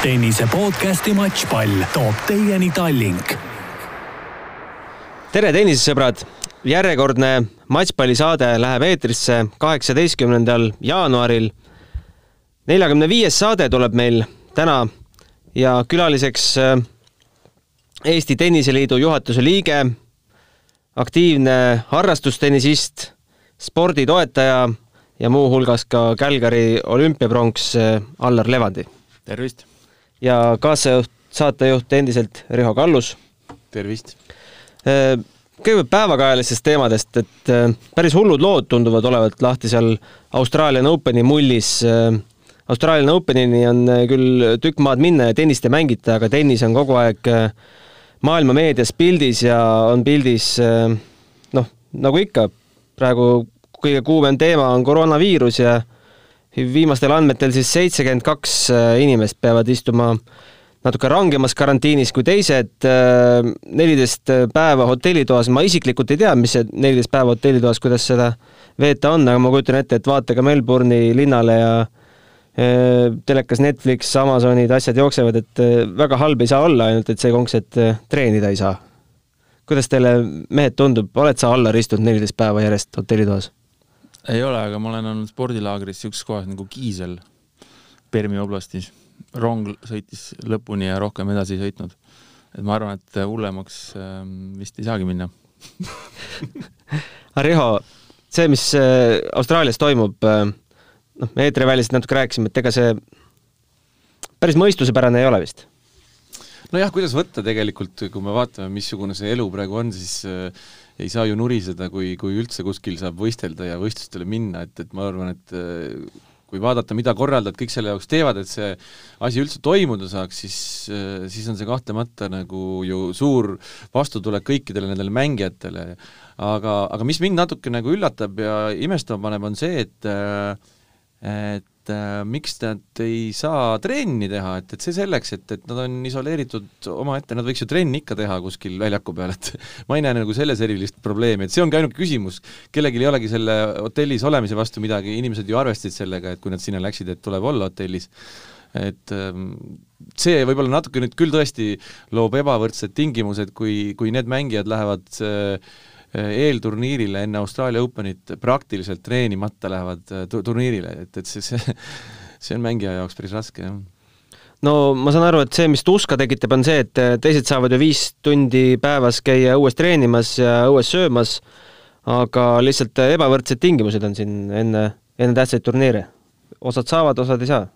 tennise podcasti Matšpall toob teieni Tallink. tere, tennisesõbrad! järjekordne Matšpallisaade läheb eetrisse kaheksateistkümnendal jaanuaril. neljakümne viies saade tuleb meil täna ja külaliseks äh, Eesti Tenniseliidu juhatuse liige, aktiivne harrastustennisist, sporditoetaja ja muuhulgas ka Calgary olümpiapronks äh, Allar Levandi. tervist! Ja kaasajuht, saatejuht endiselt Riho Kallus. tervist! kõigepealt päevakajalistest teemadest, et päris hullud lood tunduvad olevat lahti seal Austraalian Openi mullis. Austraalian Openini on küll tükk maad minna ja tennist ei mängita, aga tennis on kogu aeg maailma meedias pildis ja on pildis noh, nagu ikka, praegu kõige kuumem teema on koroonaviirus ja viimastel andmetel siis seitsekümmend kaks inimest peavad istuma natuke rangemas karantiinis kui teised, neliteist päeva hotellitoas, ma isiklikult ei tea, mis see neliteist päeva hotellitoas, kuidas seda veeta on, aga ma kujutan ette, et vaata ka Melbourne'i linnale ja telekas Netflix, Amazonid, asjad jooksevad, et väga halb ei saa olla, ainult et see konks, et treenida ei saa. kuidas teile, mehed, tundub, oled sa Allar istunud neliteist päeva järjest hotellitoas? Ei ole, aga ma olen olnud spordilaagris niisuguses kohas nagu Kiisel Permi oblastis. rong sõitis lõpuni ja rohkem edasi ei sõitnud. et ma arvan, et hullemaks vist ei saagi minna Riho, see, mis Austraalias toimub, noh, me eetriväliselt natuke rääkisime, et ega see päris mõistusepärane ei ole vist? Nojah, kuidas võtta tegelikult, kui me vaatame, missugune see elu praegu on, siis äh, ei saa ju nuriseda, kui, kui üldse kuskil saab võistelda ja võistlustele minna, et, et ma arvan, et äh, kui vaadata, mida korraldajad kõik selle jaoks teevad, et see asi üldse toimuda saaks, siis, siis on see kahtlemata nagu ju suur vastutulek kõikidele nendele mängijatele. aga, aga mis mind natuke nagu üllatab ja imestama paneb, on see, et et äh, miks nad ei saa trenni teha, et, et see selleks, et, et nad on isoleeritud omaette, nad võiks ju trenni ikka teha kuskil väljaku peal, et ma ei näe nagu selles erilist probleemi, et see ongi ainuke küsimus. kellelgi ei olegi selle hotellis olemise vastu midagi, inimesed ju arvestasid sellega, et kui nad sinna läksid, et tuleb olla hotellis et ähm, see võib-olla natuke nüüd küll tõesti loob ebavõrdsed tingimused, kui, kui need mängijad lähevad äh, eelturniirile enne Austraalia Openit praktiliselt treenimata lähevad äh, turniirile, et, et see, see, see on mängija jaoks päris raske, jah no ma saan aru, et see, mis tuska tekitab, on see, et teised saavad ju viis tundi päevas käia õues treenimas ja õues söömas, aga lihtsalt ebavõrdsed tingimused on siin enne, enne tähtsaid turniire. osad saavad, osad ei saa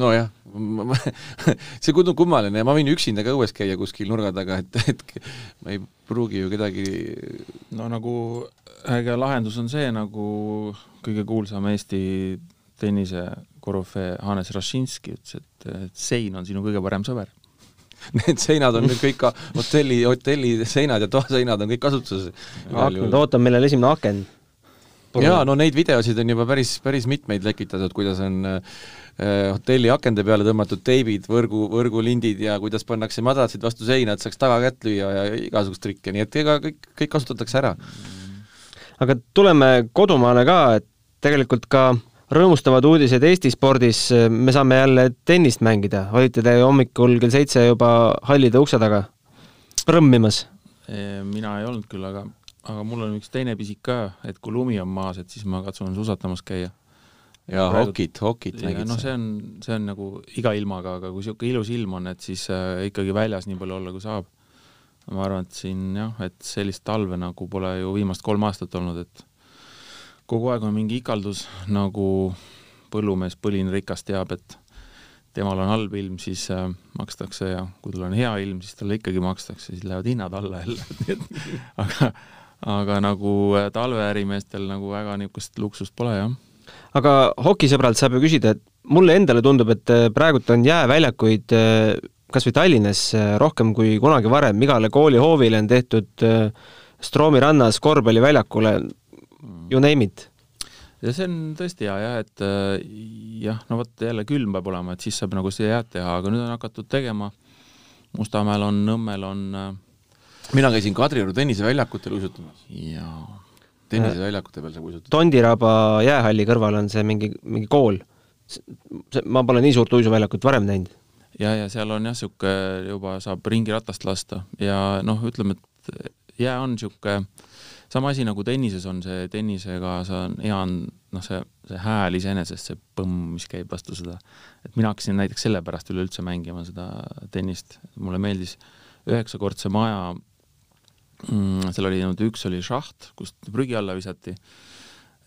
nojah, see tundub kummaline. Ja ma võin üksinda ka õues käia kuskil nurga taga, et, et ma ei pruugi ju kedagi no nagu äge lahendus on see, nagu kõige kuulsam Eesti tennise korüfee Hannes Rašinski ütles, et, et sein on sinu kõige parem sõber. Need seinad on nüüd kõik hotelli, hotelli seinad ja toaseinad on kõik kasutuses. aknad, ootame, millal esimene aken jaa, no neid videosid on juba päris, päris mitmeid lekitatud, kuidas on äh, hotelli akende peale tõmmatud teibid, võrgu, võrgulindid ja kuidas pannakse madratsid vastu seina, et saaks taga kätt lüüa ja igasugust trikke, nii et ega kõik, kõik kasutatakse ära. aga tuleme kodumaale ka, et tegelikult ka rõõmustavad uudised Eesti spordis, me saame jälle tennist mängida, olite te hommikul kell seitse juba hallide ukse taga prõmmimas? mina ei olnud küll, aga aga mul on üks teine pisik ka, et kui lumi on maas, et siis ma katsun susatamas käia. Ja Praegu... hokit, hokit nägid noh, see on, see on nagu iga ilmaga, aga kui niisugune ilus ilm on, et siis äh, ikkagi väljas nii palju olla, kui saab. ma arvan, et siin jah, et sellist talve nagu pole ju viimast kolm aastat olnud, et kogu aeg on mingi ikaldus, nagu põllumees, põline rikas teab, et temal on halb ilm, siis äh, makstakse ja kui tal on hea ilm, siis talle ikkagi makstakse, siis lähevad hinnad alla jälle aga aga nagu äh, talveärimeestel nagu väga niisugust luksust pole, jah. Aga hokisõbralt saab ju küsida, et mulle endale tundub, et äh, praegult on jääväljakuid äh, kas või Tallinnas rohkem kui kunagi varem, igale koolihoovile on tehtud Stroomi rannas korvpalliväljakule, you name it. ja see on tõesti hea jah, et jah, no vot jälle külm peab olema, et siis saab nagu seda jääd teha, aga nüüd on hakatud tegema, Mustamäel on, Nõmmel on äh, mina käisin Kadrioru tenniseväljakutel uisutamas. jaa. Tenniseväljakute peal saab uisutada. Tondiraba jäähalli kõrval on see mingi, mingi kool. ma pole nii suurt uisuväljakut varem näinud. ja, ja seal on jah, niisugune juba saab ringiratast lasta ja noh, ütleme, et jää on niisugune sama asi nagu tennises on see, tennisega sa on hea on noh, see, see hääl iseenesest, see põmm, mis käib vastu seda, et mina hakkasin näiteks sellepärast üleüldse mängima seda tennist, mulle meeldis üheksakordse maja seal oli niimoodi, üks oli šaht, kust prügi alla visati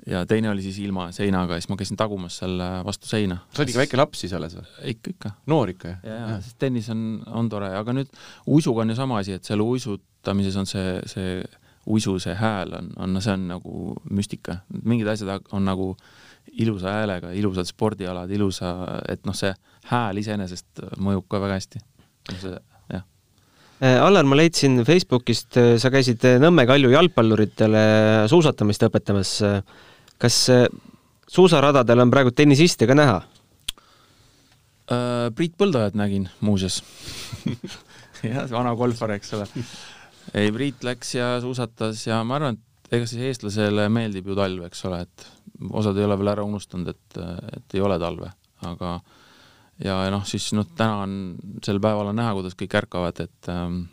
ja teine oli siis ilma seinaga ja siis ma käisin tagumas seal vastu seina. sa olid ikka väike laps siis alles või? ikka, ikka. noor ikka, jah? ja, ja, sest tennis on, on tore, aga nüüd uisuga on ju sama asi, et seal uisutamises on see, see uisu see hääl on, on, see on nagu müstika. mingid asjad on nagu ilusa häälega, ilusad spordialad, ilusa, et noh, see hääl iseenesest mõjub ka väga hästi. see. Äh, Allar, ma leidsin Facebookist, äh, sa käisid äh, Nõmme Kalju jalgpalluritele suusatamist õpetamas. kas suusaradadel on praegu tennisiste ka näha? Priit Põldojat nägin muuseas jah, vana golfar, eks ole ei, Priit läks ja suusatas ja ma arvan, et ega siis eestlasele meeldib ju talv, eks ole, et osad ei ole veel ära unustanud, et, et ei ole talve, aga ja noh, siis noh, täna on, sel päeval on näha, kuidas kõik ärkavad, et ähm,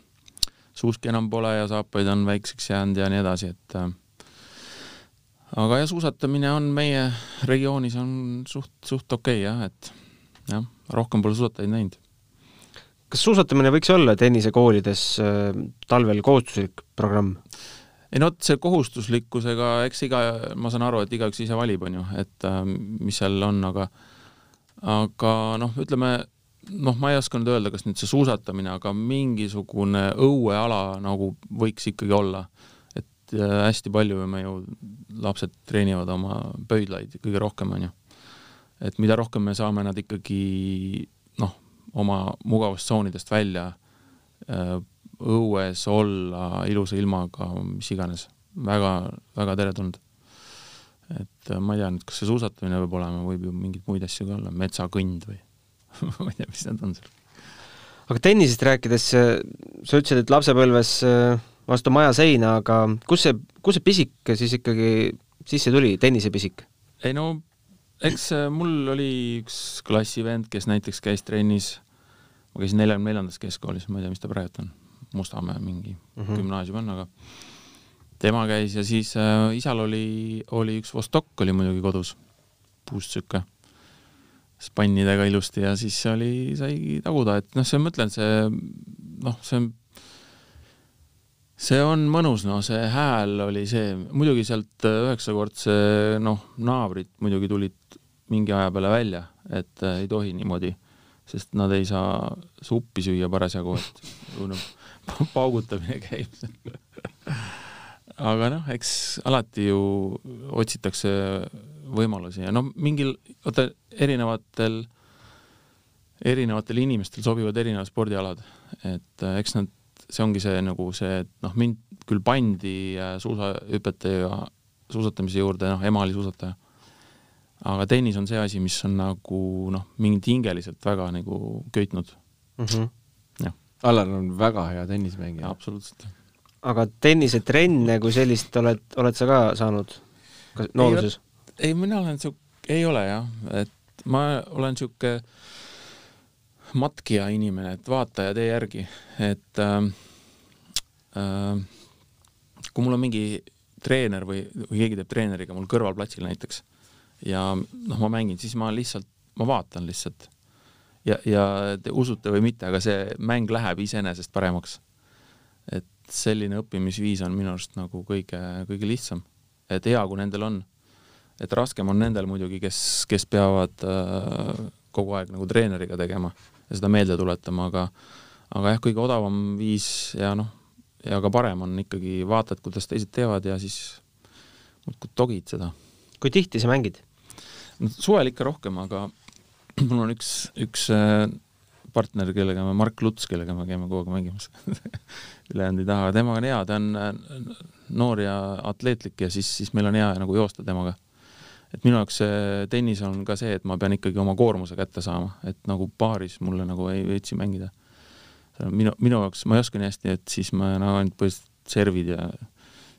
suuski enam pole ja saapaid on väikseks jäänud ja nii edasi, et äh, aga jah, suusatamine on meie regioonis on suht, suht okei okay, jah, et jah, rohkem pole suusatajaid näinud kas suusatamine võiks olla tennisekoolides äh, talvel kohustuslik programm? ei no vot, see kohustuslikkusega, eks iga, ma saan aru, et igaüks ise valib, on ju, et äh, mis seal on, aga aga noh, ütleme noh, ma ei oska nüüd öelda, kas nüüd see suusatamine, aga mingisugune õueala nagu võiks ikkagi olla. et äh, hästi palju me ju, lapsed treenivad oma pöidlaid kõige rohkem, on ju. et mida rohkem me saame nad ikkagi noh, oma mugavustsoonidest välja, äh, õues olla ilusa ilmaga, mis iganes väga,, väga-väga teretulnud. Et äh, ma ei tea nüüd, kas see suusatamine peab olema, võib ju mingeid muid asju ka olla, metsakõnd või ma ei tea, mis need on seal. aga tennisest rääkides, äh, sa ütlesid, et lapsepõlves vastu maja seina, aga kus see, kus see pisik siis ikkagi sisse tuli, tennisepisik? ei no eks mul oli üks klassivend, kes näiteks käis trennis ma käisin neljakümne neljandas keskkoolis, ma ei tea, mis ta praegu on, Mustamäe mingi mm -hmm. gümnaasium on, aga tema käis ja siis äh, isal oli, oli üks Vostok oli muidugi kodus, puust sihuke, spannidega ilusti ja siis oli, sai taguda, et noh, see, ma ütlen, see noh, see on see on mõnus, no see hääl oli see, muidugi sealt üheksakordse noh, naabrid muidugi tulid mingi aja peale välja, et äh, ei tohi niimoodi sest nad ei saa suppi süüa parasjagu, et no, paugutamine käib aga noh, eks alati ju otsitakse võimalusi ja no mingil, vaata erinevatel, erinevatel inimestel sobivad erinevad spordialad, et äh, eks nad, see ongi see nagu see, et noh, mind küll pandi äh, suusahüpete ja suusatamise juurde, noh, ema oli suusataja aga tennis on see asi, mis on nagu noh, mind hingeliselt väga nagu köitnud mm. -hmm. Allar on väga hea tennismängija. absoluutselt. Aga tennisetrenne kui sellist oled, oled sa ka saanud nooruses? ei, mina olen sihuke, ei ole jah, et ma olen sihuke matkija inimene, et vaata ja tee järgi, et äh, äh, kui mul on mingi treener või, või keegi teeb treeneriga mul kõrvalplatsil näiteks ja noh, ma mängin, siis ma lihtsalt, ma vaatan lihtsalt. ja, ja te usute või mitte, aga see mäng läheb iseenesest paremaks. et selline õppimisviis on minu arust nagu kõige, kõige lihtsam. et hea, kui nendel on. et raskem on nendel muidugi, kes, kes peavad äh, kogu aeg nagu treeneriga tegema ja seda meelde tuletama, aga aga jah, kõige odavam viis ja noh, ja ka parem on ikkagi vaatad, kuidas teised teevad ja siis muudkui togid seda. kui tihti sa mängid? suvel ikka rohkem, aga mul on üks, üks äh, partner, kellega me, Mark Luts, kellega me käime kogu aeg mängimas ülejäänud ei taha, temaga on hea, ta on äh, noor ja atleetlik ja siis, siis meil on hea nagu joosta temaga. et minu jaoks see tennis on ka see, et ma pean ikkagi oma koormuse kätte saama, et nagu paaris mulle nagu ei viitsi mängida. minu, minu jaoks, ma ei oska nii hästi, et siis ma nagu ainult põhiliselt servid ja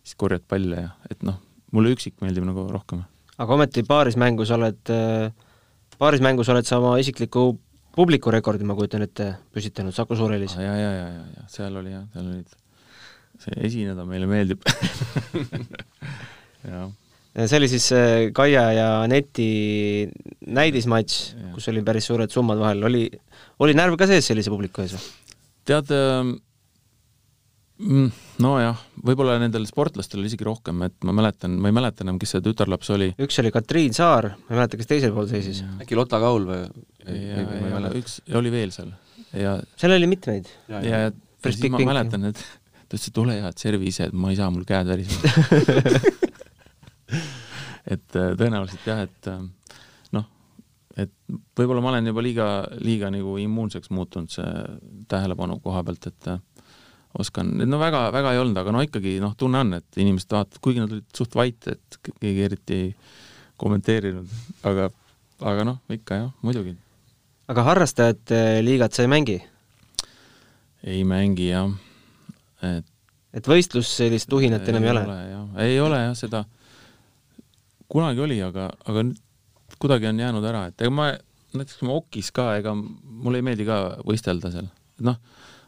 siis korjad palle ja et noh, mulle üksik meeldib nagu rohkem aga ometi paarismängus oled, paarismängus oled sa oma isikliku publikurekordi, ma kujutan ette, püstitanud Saku Suurhallis. ja, ja, ja, ja, ja seal oli jah, seal olid, see esineda meile meeldib. Jah see oli siis Kaia ja Aneti näidismatš, kus oli päris suured summad vahel, oli, oli närv ka sees sellise publiku ees või? tead, nojah, võib-olla nendel sportlastel oli isegi rohkem, et ma mäletan, ma ei mäleta enam, kes see tütarlaps oli. üks oli Katriin Saar, ma ei mäleta, kes teisel pool seisis. äkki Lotta Kaul või? üks oli veel seal ja seal oli mitmeid. ja, ja, ja, ja siis ma mäletan, et ta ütles, et ole hea, et servi ise, et ma ei saa, mul käed värisevad et äh, tõenäoliselt jah, et äh, noh, et võib-olla ma olen juba liiga, liiga nagu immuunseks muutunud see tähelepanu koha pealt, et oskan, no väga, väga ei olnud, aga no ikkagi noh, tunne on, et inimesed vaatavad, kuigi nad olid suht vait, et keegi eriti ei kommenteerinud, aga, aga noh, ikka jah, muidugi. aga harrastajate liigat sa ei mängi? ei mängi jah, et et võistlus sellist tuhinat enam ei ole? ei ole jah, seda kunagi oli, aga, aga nüüd kuidagi on jäänud ära, et ega ma näiteks kui ma okis ka, ega mulle ei meeldi ka võistelda seal, et noh,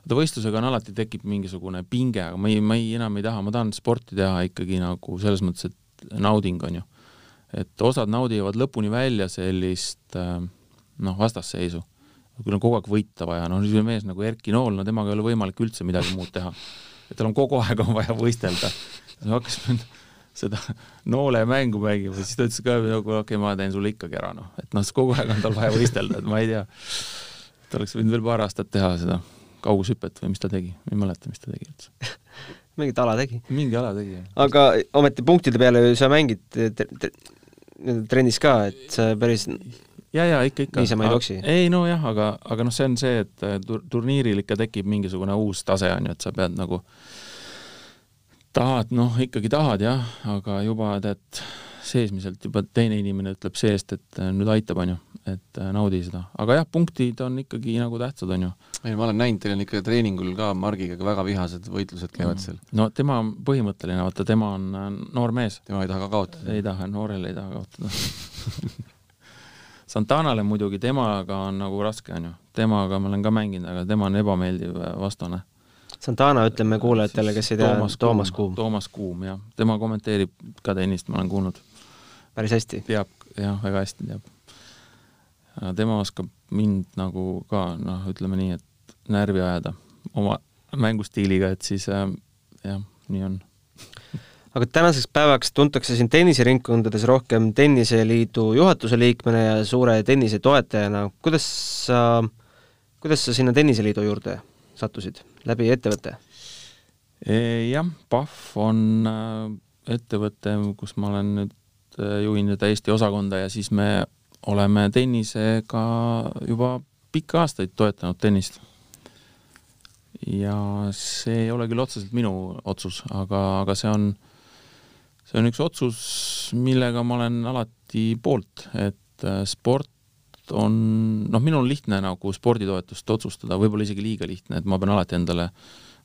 vaata võistlusega on alati tekib mingisugune pinge, aga ma ei, ma ei, enam ei taha, ma tahan sporti teha ikkagi nagu selles mõttes, et nauding on ju. et osad naudivad lõpuni välja sellist noh, vastasseisu. kui on kogu aeg võita vaja, noh, niisugune mees nagu Erki Nool, no temaga ei ole võimalik üldse midagi muud teha. et tal on kogu aeg on vaja võistelda. hakkas seda noole mängu mängima, siis ta ütles ka nagu okei okay,, ma teen sulle ikkagi ära, noh, et noh, kogu aeg on tal vaja võistelda, et ma ei tea. ta oleks võinud veel paar aastat teha seda kaugushüpet või mis ta tegi, ei mäleta, mis ta tegi üldse mingit ala tegi. mingi ala tegi, jah. aga ometi punktide peale sa mängid trennis ka, et sa päris ja, ja ikka, ikka. niisama ei joksi? ei nojah, aga, aga noh, see on see, et tur-, turniiril ikka tekib mingisugune uus tase, on ju, et sa pead nagu äh, tahad, noh, ikkagi tahad jah, aga juba tead, seesmiselt juba teine inimene ütleb seest, et äh, nüüd aitab, on ju, et äh, naudi seda. aga jah, punktid on ikkagi nagu tähtsad, on ju. ei, ma olen näinud, teil on ikka treeningul ka Margiga väga vihased võitlused käivad mm. seal. no tema on põhimõtteline, vaata, tema on äh, noor mees. tema ei taha ka kaotada? ei taha, noorel ei taha kaotada Santanale muidugi, temaga on nagu raske, on ju. temaga ma olen ka mänginud, aga tema on ebameeldiv vastane Santana, ütleme kuulajatele, kes ei tea, Toomas Kuum. Toomas Kuum, jah. tema kommenteerib ka tennist, ma olen kuulnud. päris hästi? teab, jah, väga hästi teab. Tema oskab mind nagu ka, noh, ütleme nii, et närvi ajada oma mängustiiliga, et siis äh, jah, nii on aga tänaseks päevaks tuntakse sind tenniseringkondades rohkem Tenniseliidu juhatuse liikmena ja suure tennise toetajana. kuidas sa, kuidas sa sinna Tenniseliidu juurde sattusid, läbi ettevõtte? E, jah, Pahv on äh, ettevõte, kus ma olen nüüd, äh, juhin nüüd Eesti osakonda ja siis me oleme tennisega juba pikki aastaid toetanud tennist. ja see ei ole küll otseselt minu otsus, aga, aga see on, see on üks otsus, millega ma olen alati poolt, et äh, sport on, noh, minul on lihtne nagu sporditoetust otsustada, võib-olla isegi liiga lihtne, et ma pean alati endale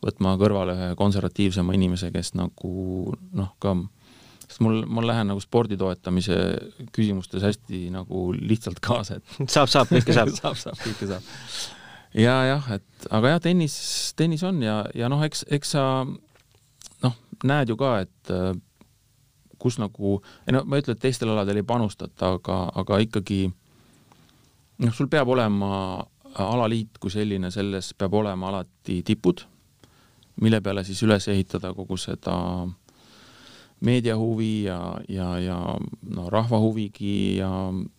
võtma kõrvale ühe konservatiivsema inimese, kes nagu noh, ka sest mul, ma lähen nagu spordi toetamise küsimustes hästi nagu lihtsalt kaasa, et saab, saab, kõike saab saab, saab, kõike saab. ja jah, et aga jah, tennis, tennis on ja, ja noh, eks, eks sa noh, näed ju ka, et kus nagu, ei no ma ei ütle, et teistel aladel ei panustata, aga, aga ikkagi noh, sul peab olema alaliit kui selline, selles peab olema alati tipud, mille peale siis üles ehitada kogu seda meedia huvi ja, ja, ja no rahva huvigi ja,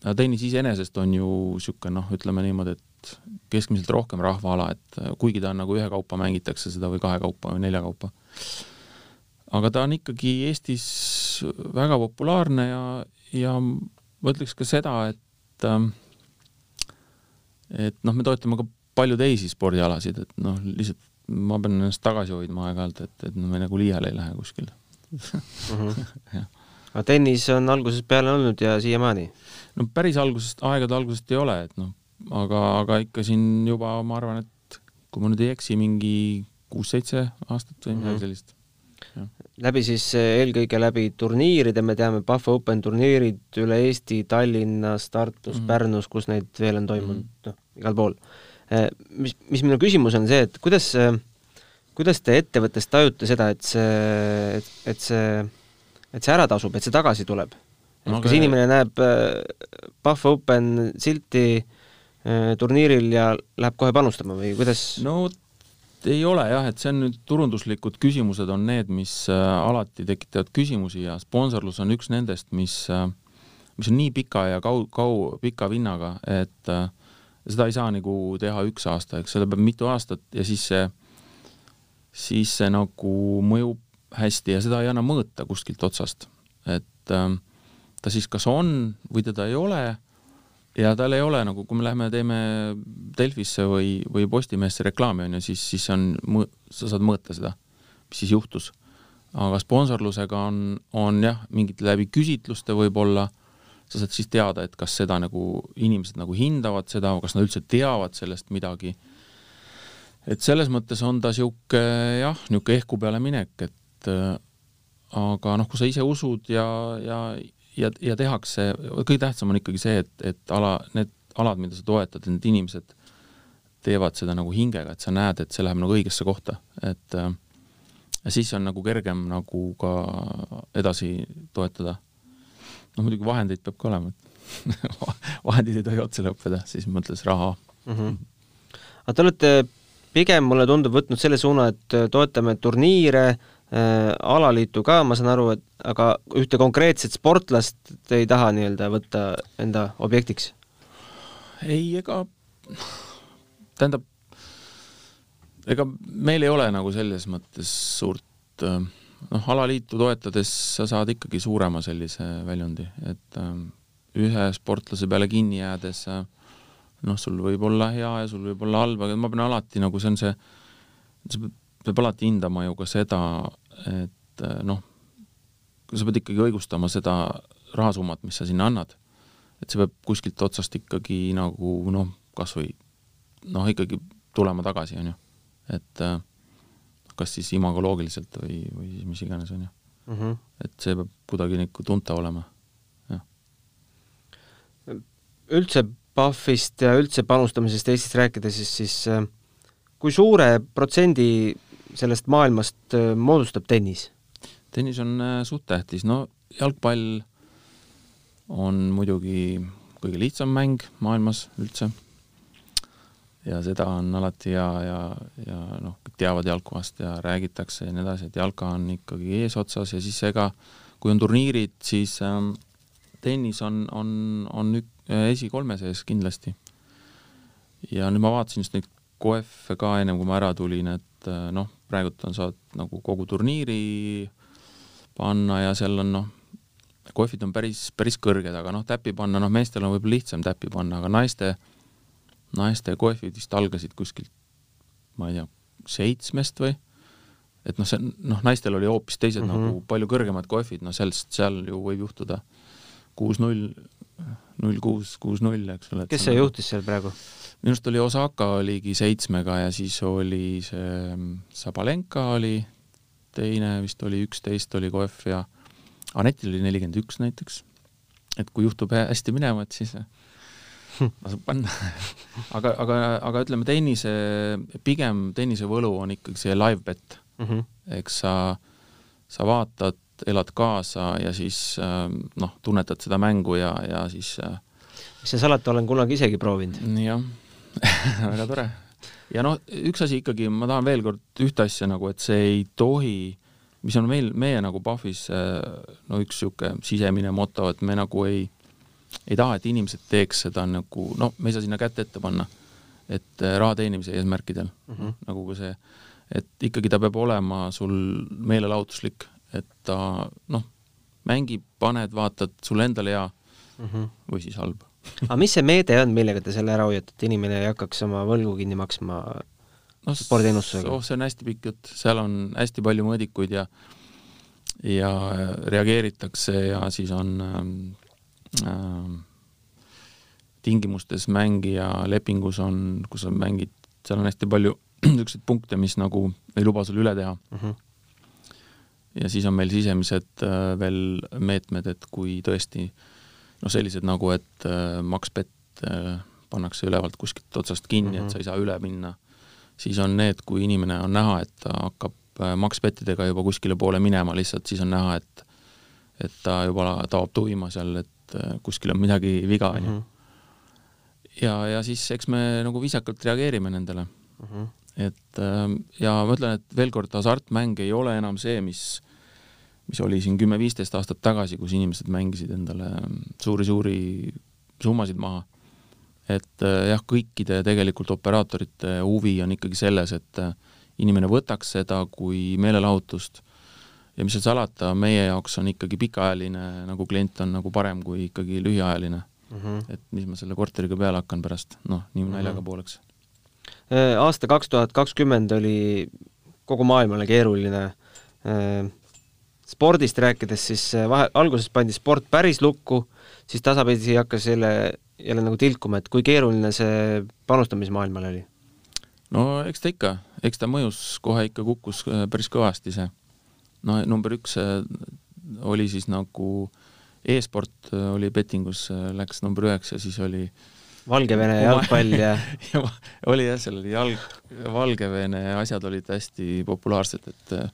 ja tennis iseenesest on ju niisugune noh, ütleme niimoodi, et keskmiselt rohkem rahvaala, et kuigi ta on nagu ühekaupa mängitakse seda või kahekaupa või neljakaupa. aga ta on ikkagi Eestis väga populaarne ja, ja ma ütleks ka seda, et äh, et noh, me toetame ka palju teisi spordialasid, et noh, lihtsalt ma pean ennast tagasi hoidma aeg-ajalt, et, et me nagu liiale ei lähe kuskile. aga tennis on algusest peale olnud ja siiamaani? no päris algusest, aegade algusest ei ole, et noh, aga, aga ikka siin juba ma arvan, et kui ma nüüd ei eksi, mingi kuus-seitse aastat või midagi mm -hmm. sellist läbi siis eh, eelkõige läbi turniiride, me teame Pahva Open turniirid üle Eesti, Tallinnas, Tartus mm, -hmm. Pärnus, kus neid veel on toimunud mm, -hmm. noh, igal pool. mis, mis minu küsimus on see, et kuidas, kuidas te ettevõttes tajute seda, et see, et see, et see ära tasub, et see tagasi tuleb? et no, kas inimene näeb Pahv Open silti turniiril ja läheb kohe panustama või kuidas? no ei ole jah, et see on nüüd turunduslikud küsimused on need, mis äh, alati tekitavad küsimusi ja sponsorlus on üks nendest, mis, äh, mis on nii pika ja kau-, kau-, pika vinnaga, et äh, seda ei saa nagu teha üks aasta, eks seda peab mitu aastat ja siis see, siis see nagu mõjub hästi ja seda ei anna mõõta kuskilt otsast. et ta siis kas on või teda ei ole ja tal ei ole nagu, kui me lähme teeme Delfisse või, või Postimehesse reklaami, on ju, siis, siis on, sa saad mõõta seda, mis siis juhtus. aga sponsorlusega on, on jah, mingite läbi küsitluste võib-olla, sa saad siis teada, et kas seda nagu inimesed nagu hindavad seda, kas nad üldse teavad sellest midagi. Et selles mõttes on ta sihuke jah, niisugune ehku peale minek, et äh, aga noh, kui sa ise usud ja, ja ja, ja tehakse, kõige tähtsam on ikkagi see, et, et ala, need alad, mida sa toetad, need inimesed teevad seda nagu hingega, et sa näed, et see läheb nagu õigesse kohta, et äh, ja siis on nagu kergem nagu ka edasi toetada. no muidugi vahendeid peab ka olema, et vahendid ei tohi otsa lõppeda, siis mõtles raha mm. -hmm. aga te olete pigem, mulle tundub, võtnud selle suuna, et toetame turniire äh,, Äh, alaliitu ka, ma saan aru, et aga ühte konkreetset sportlast ei taha nii-öelda võtta enda objektiks? ei, ega tähendab, ega meil ei ole nagu selles mõttes suurt äh, noh, alaliitu toetades sa saad ikkagi suurema sellise väljundi, et äh, ühe sportlase peale kinni jäädes noh, sul võib olla hea ja sul võib olla halb, aga ma pean alati nagu see on see, pead peab alati hindama ju ka seda, et eh, noh, sa pead ikkagi õigustama seda rahasummat, mis sa sinna annad. et see peab kuskilt otsast ikkagi nagu noh, kas või noh, ikkagi tulema tagasi, on ju. et eh, kas siis imagoloogiliselt või, või siis mis iganes, on ju mm. -hmm. et see peab kuidagi nagu tuntav olema, jah. üldse PUFFist ja üldse panustamisest Eestis rääkides, siis, siis eh, kui suure protsendi sellest maailmast äh, moodustab tennis? tennis on äh, suht tähtis, no jalgpall on muidugi kõige lihtsam mäng maailmas üldse. ja seda on alati ja, ja, ja noh, kõik teavad jalkavast ja räägitakse ja nii edasi, et jalka on ikkagi eesotsas ja siis ega kui on turniirid, siis ähm, tennis on, on, on ük, äh, esikolme sees kindlasti. ja nüüd ma vaatasin just neid KOF-e ka ennem kui ma ära tulin, et noh, praegult on, saad nagu kogu turniiri panna ja seal on noh, kohvid on päris, päris kõrged, aga noh, täppi panna, noh, meestel on võib-olla lihtsam täppi panna, aga naiste, naiste kohvid vist algasid kuskilt, ma ei tea, seitsmest või? et noh, see, noh, naistel oli hoopis teised mm -hmm. nagu palju kõrgemad kohvid, no sellest, seal ju võib juhtuda kuus-null, null kuus, kuus-null, eks ole. kes see juhtis seal praegu? minu arust oli Osaka oligi seitsmega ja siis oli see mm, Sabalenka oli teine, vist oli üksteist oli Koef ja Anetil oli nelikümmend üks näiteks. et kui juhtub hästi minema, et siis tasub panna aga, aga, aga ütleme, tennise, pigem tennise võlu on ikkagi see live bet mm. -hmm. eks sa, sa vaatad, elad kaasa ja siis noh, tunnetad seda mängu ja, ja siis mis seal salata, olen kunagi isegi proovinud. jah väga tore. ja noh, üks asi ikkagi, ma tahan veel kord ühte asja nagu, et see ei tohi, mis on meil, meie nagu PUFFis no üks niisugune sisemine moto, et me nagu ei, ei taha, et inimesed teeks seda nagu, noh, me ei saa sinna kätt ette panna, et äh, raha teenimise eesmärkidel mm, -hmm. nagu ka see, et ikkagi ta peab olema sul meelelahutuslik, et ta noh, mängib, paned, vaatad, sulle endale hea mm -hmm. või siis halb aga mis see meede on, millega te selle ära hoiate, et inimene ei hakkaks oma võlgu kinni maksma no, sporditeenustusega? oh, see on hästi pikk jutt, seal on hästi palju mõõdikuid ja ja reageeritakse ja siis on ähm, ähm, tingimustes mängija lepingus on, kus sa mängid, seal on hästi palju niisuguseid punkte, mis nagu ei luba sul üle teha uh. Mhm. Ja siis on meil sisemised äh, veel meetmed, et kui tõesti noh, sellised nagu, et äh, Max Bet äh, pannakse ülevalt kuskilt otsast kinni mm, -hmm. et Mhm. sa ei saa üle minna. siis on need, kui inimene on näha, et ta hakkab makspettidega juba kuskile poole minema, lihtsalt siis on näha, et et ta juba taob tuima seal, et kuskil on midagi viga, on ju. ja, ja siis eks me nagu viisakalt reageerime nendele et ähm, ja ma ütlen, et veel kord, hasartmäng ei ole enam see, mis, mis oli siin kümme-viisteist aastat tagasi, kus inimesed mängisid endale suuri-suuri summasid maha. et äh, jah, kõikide tegelikult operaatorite huvi on ikkagi selles, et äh, inimene võtaks seda kui meelelahutust ja mis seal salata, meie jaoks on ikkagi pikaajaline nagu klient on nagu parem kui ikkagi lühiajaline mm. -hmm. et mis ma selle korteriga peale hakkan pärast, noh, nii naljaga pooleks Äh, aasta kaks tuhat kakskümmend oli kogu maailmale keeruline. Äh, spordist rääkides, siis äh, vahe, alguses pandi sport päris lukku, siis tasapisi hakkas jälle, jälle nagu tilkuma, et kui keeruline see panustamismaailmal oli? no eks ta ikka, eks ta mõjus kohe ikka kukkus päris kõvasti see. no number üks oli siis nagu e-sport oli bettingus, läks number üheksa, siis oli äh, Valgevene jalgpall ja ja oli jah, seal oli jalg, Valgevene asjad olid hästi populaarsed, et äh,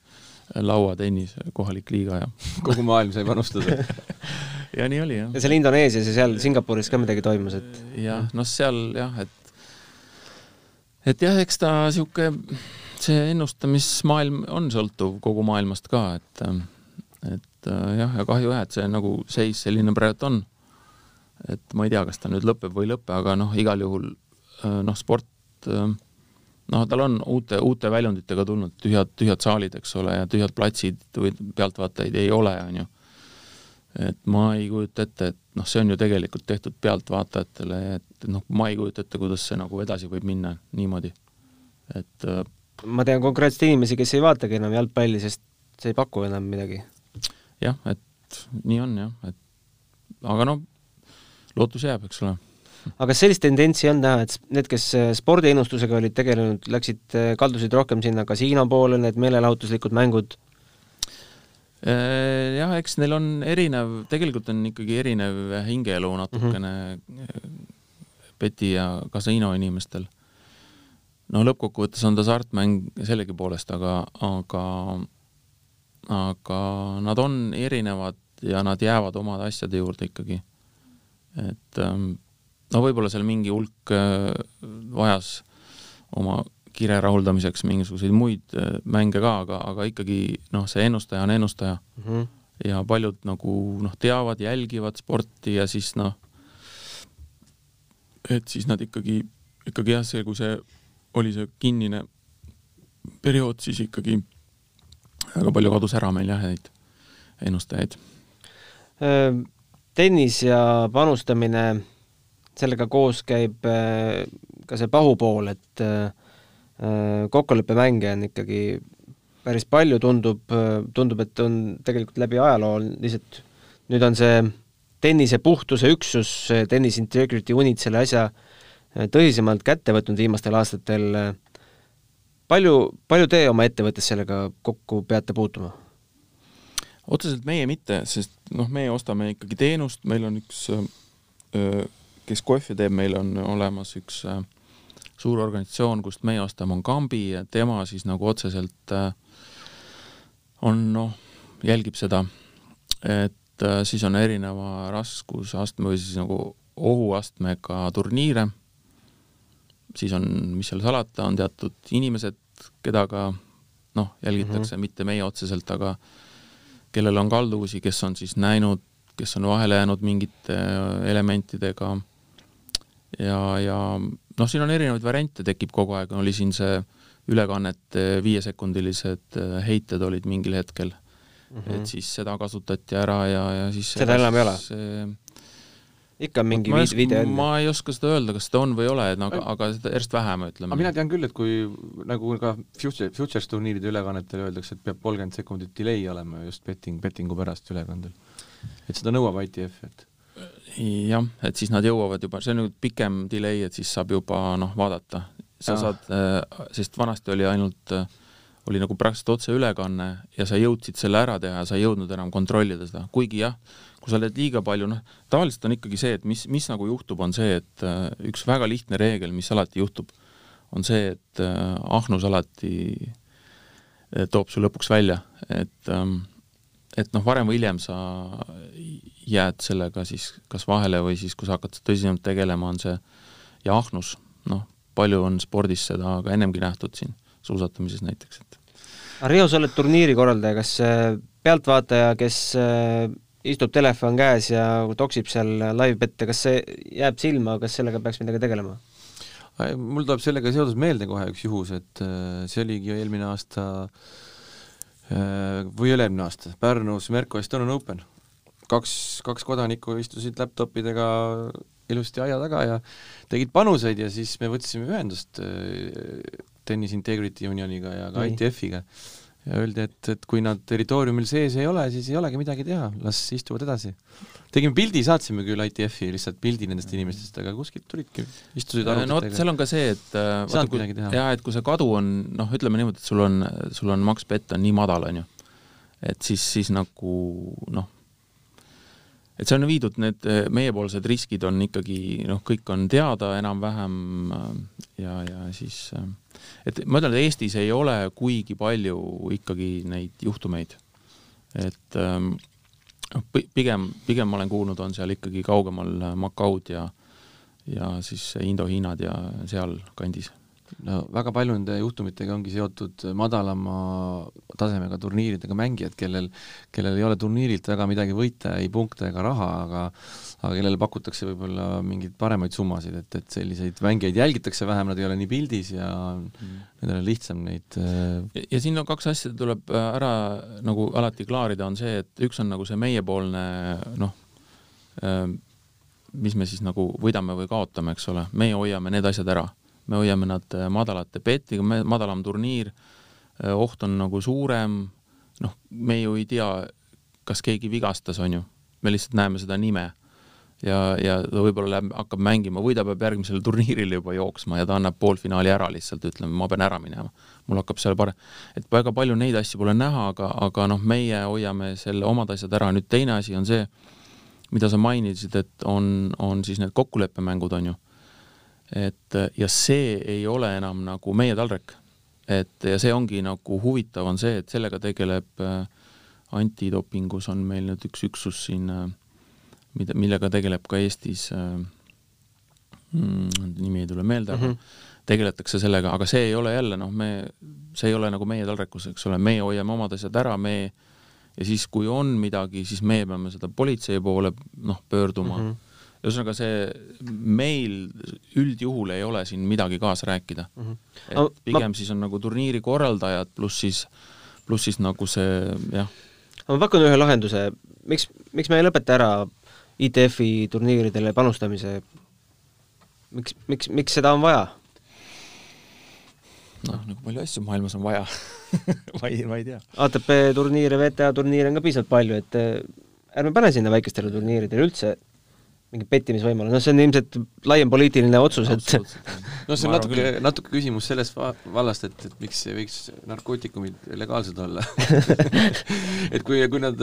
lauatennis, kohalik liiga ja kogu maailm sai panustada ja nii oli jah. ja seal Indoneesias ja seal Singapuris ka midagi toimus, et jah, noh, seal jah, et et jah, eks ta niisugune, see ennustamismaailm on sõltuv kogu maailmast ka, et et äh, jah, ja kahju jah, et see nagu seis selline praegu on et ma ei tea, kas ta nüüd lõpeb või ei lõpe, aga noh, igal juhul äh, noh, sport äh, noh, tal on uute, uute väljunditega tulnud tühjad, tühjad saalid, eks ole, ja tühjad platsid või pealtvaatajaid ei ole, on ju. et ma ei kujuta ette, et noh, see on ju tegelikult tehtud pealtvaatajatele, et noh, ma ei kujuta ette, kuidas see nagu edasi võib minna niimoodi, et äh, ma tean konkreetseid inimesi, kes ei vaatagi enam jalgpalli, sest see ei paku enam midagi. jah, et nii on jah, et aga noh, lootus jääb, eks ole. aga kas sellist tendentsi on näha, et need, kes äh, spordiennustusega olid tegelenud, läksid, äh, kaldusid rohkem sinna kasiino poole, need meelelahutuslikud mängud? Äh, jah, eks neil on erinev, tegelikult on ikkagi erinev hingeelu natukene mm -hmm. peti ja kasiino inimestel. no lõppkokkuvõttes on ta hasartmäng sellegipoolest, aga, aga, aga nad on erinevad ja nad jäävad omade asjade juurde ikkagi et ähm, no võib-olla seal mingi hulk äh, vajas oma kire rahuldamiseks mingisuguseid muid äh, mänge ka, aga, aga ikkagi noh, see ennustaja on ennustaja mm. -hmm. ja paljud nagu noh, teavad, jälgivad sporti ja siis noh, et siis nad ikkagi, ikkagi jah, see, kui see oli see kinnine periood, siis ikkagi väga palju kadus ära meil jah, neid ennustajaid tennis ja panustamine, sellega koos käib äh, ka see pahupool, et äh, kokkuleppemänge on ikkagi päris palju, tundub, tundub, et on tegelikult läbi ajaloo lihtsalt, nüüd on see tennise puhtuse üksus, Tennis Integrity Unit selle asja äh, tõsisemalt kätte võtnud viimastel aastatel. palju, palju te oma ettevõttes sellega kokku peate puutuma? Otseselt meie mitte, sest noh, meie ostame ikkagi teenust, meil on üks, kes kohvi teeb, meil on olemas üks suur organisatsioon, kust meie ostame, on Kambi ja tema siis nagu otseselt on noh, jälgib seda, et siis on erineva raskusastme või siis nagu ohuastmega turniire, siis on, mis seal salata, on teatud inimesed, keda ka noh, jälgitakse mm, -hmm. mitte meie otseselt, aga kellel on kalduvusi, kes on siis näinud, kes on vahele jäänud mingite äh, elementidega ja, ja noh, siin on erinevaid variante, tekib kogu aeg, oli siin see ülekannete viiesekundilised äh, heited olid mingil hetkel mm, -hmm. et siis seda kasutati ära ja, ja siis seda enam ei ole? Ikka mingi ma video, on? ma ei oska seda öelda, kas seda on või ei ole, aga, aga seda järjest vähem, ütleme. mina tean küll, et kui nagu ka future, futures turniiride ülekannetel öeldakse, et peab kolmkümmend sekundit delay olema just betting, bettingu pärast ülekandel. et seda nõuab ITF, et jah, et siis nad jõuavad juba, see on nüüd pikem delay, et siis saab juba noh, vaadata. sa ja. saad, äh, sest vanasti oli ainult, äh, oli nagu praktiliselt otseülekanne ja sa jõudsid selle ära teha ja sa ei jõudnud enam kontrollida seda, kuigi jah, kui sa oled liiga palju, noh, tavaliselt on ikkagi see, et mis, mis nagu juhtub, on see, et äh, üks väga lihtne reegel, mis alati juhtub, on see, et äh, ahnus alati äh, toob su lõpuks välja, et ähm, et noh, varem või hiljem sa jääd sellega siis kas vahele või siis, kui sa hakkad tõsisemalt tegelema, on see ja ahnus, noh, palju on spordis seda ka ennemgi nähtud siin, suusatamises näiteks, et Riho, sa oled turniiri korraldaja, kas pealtvaataja, kes istub telefon käes ja toksib seal live-bette, kas see jääb silma, kas sellega peaks midagi tegelema? mul tuleb sellega seoses meelde kohe üks juhus, et äh, see oligi eelmine aasta äh, või üle-eelmine aasta, Pärnus Merko Estonian Open. kaks, kaks kodanikku istusid laptopidega ilusti aia taga ja tegid panuseid ja siis me võtsime ühendust äh, Tennis Integrity Unioniga ja ka ITF-iga ja öeldi, et, et kui nad territooriumil sees ei ole, siis ei olegi midagi teha, las istuvad edasi. tegime pildi, saatsime küll ITF-i lihtsalt pildi nendest inimestest, aga kuskilt tulidki, istusid arvutitega. no vot, seal on ka see, et äh, vaata, kui, jaa, et kui see kadu on, noh, ütleme niimoodi, et sul on, sul on maks bett on nii madal, on ju, et siis, siis nagu noh, et see on viidud, need meiepoolsed riskid on ikkagi noh, kõik on teada enam-vähem äh, ja, ja siis äh, et ma ütlen, et Eestis ei ole kuigi palju ikkagi neid juhtumeid. et noh, pigem, pigem ma olen kuulnud, on seal ikkagi kaugemal Macaud ja ja siis Indo-Hiinad ja seal kandis no väga palju nende juhtumitega ongi seotud madalama tasemega turniiridega mängijad, kellel, kellel ei ole turniirilt väga midagi võita, ei punkte ega raha, aga aga kellele pakutakse võib-olla mingeid paremaid summasid, et, et selliseid mängijaid jälgitakse vähem, nad ei ole nii pildis ja mm. nendel on lihtsam neid äh, ja, ja siin on kaks asja, tuleb ära nagu alati klaarida, on see, et üks on nagu see meiepoolne noh, äh, mis me siis nagu võidame või kaotame, eks ole, meie hoiame need asjad ära me hoiame nad äh, madalate petiga, madalam turniir, äh, oht on nagu suurem, noh, me ju ei tea, kas keegi vigastas, on ju, me lihtsalt näeme seda nime. Ja, ja ta võib-olla läheb, hakkab mängima või ta peab järgmisel turniiril juba jooksma ja ta annab poolfinaali ära lihtsalt, ütleme, ma pean ära minema. mul hakkab seal parem, et väga palju neid asju pole näha, aga, aga noh, meie hoiame selle omad asjad ära, nüüd teine asi on see, mida sa mainisid, et on, on siis need kokkuleppemängud, on ju et ja see ei ole enam nagu meie taldrik. et ja see ongi nagu huvitav, on see, et sellega tegeleb äh, antidopingus on meil nüüd üks üksus siin, äh, mida, millega tegeleb ka Eestis äh,, mm, nimi ei tule meelde mm, -hmm. aga tegeletakse sellega, aga see ei ole jälle noh, me, see ei ole nagu meie taldrikus, eks ole, meie hoiame omad asjad ära, me ja siis, kui on midagi, siis meie peame seda politsei poole noh, pöörduma mm. -hmm ühesõnaga see meil üldjuhul ei ole siin midagi kaasa rääkida mm. -hmm. et no, pigem ma... siis on nagu turniiri korraldajad pluss siis, pluss siis nagu see jah. ma pakun ühe lahenduse, miks, miks me ei lõpeta ära ITF-i turniiridele panustamise, miks, miks, miks seda on vaja? noh, nagu palju asju maailmas on vaja ma ei, ma ei tea. ATP turniire, WTA turniire on ka piisavalt palju, et eh, ärme pane sinna väikestele turniiridele üldse mingi pettimisvõimalus, noh see on ilmselt laiem poliitiline otsus, et no see on natuke, natuke küsimus sellest va vallast, et, et miks ei võiks narkootikumid legaalsed olla? Et kui, kui nad,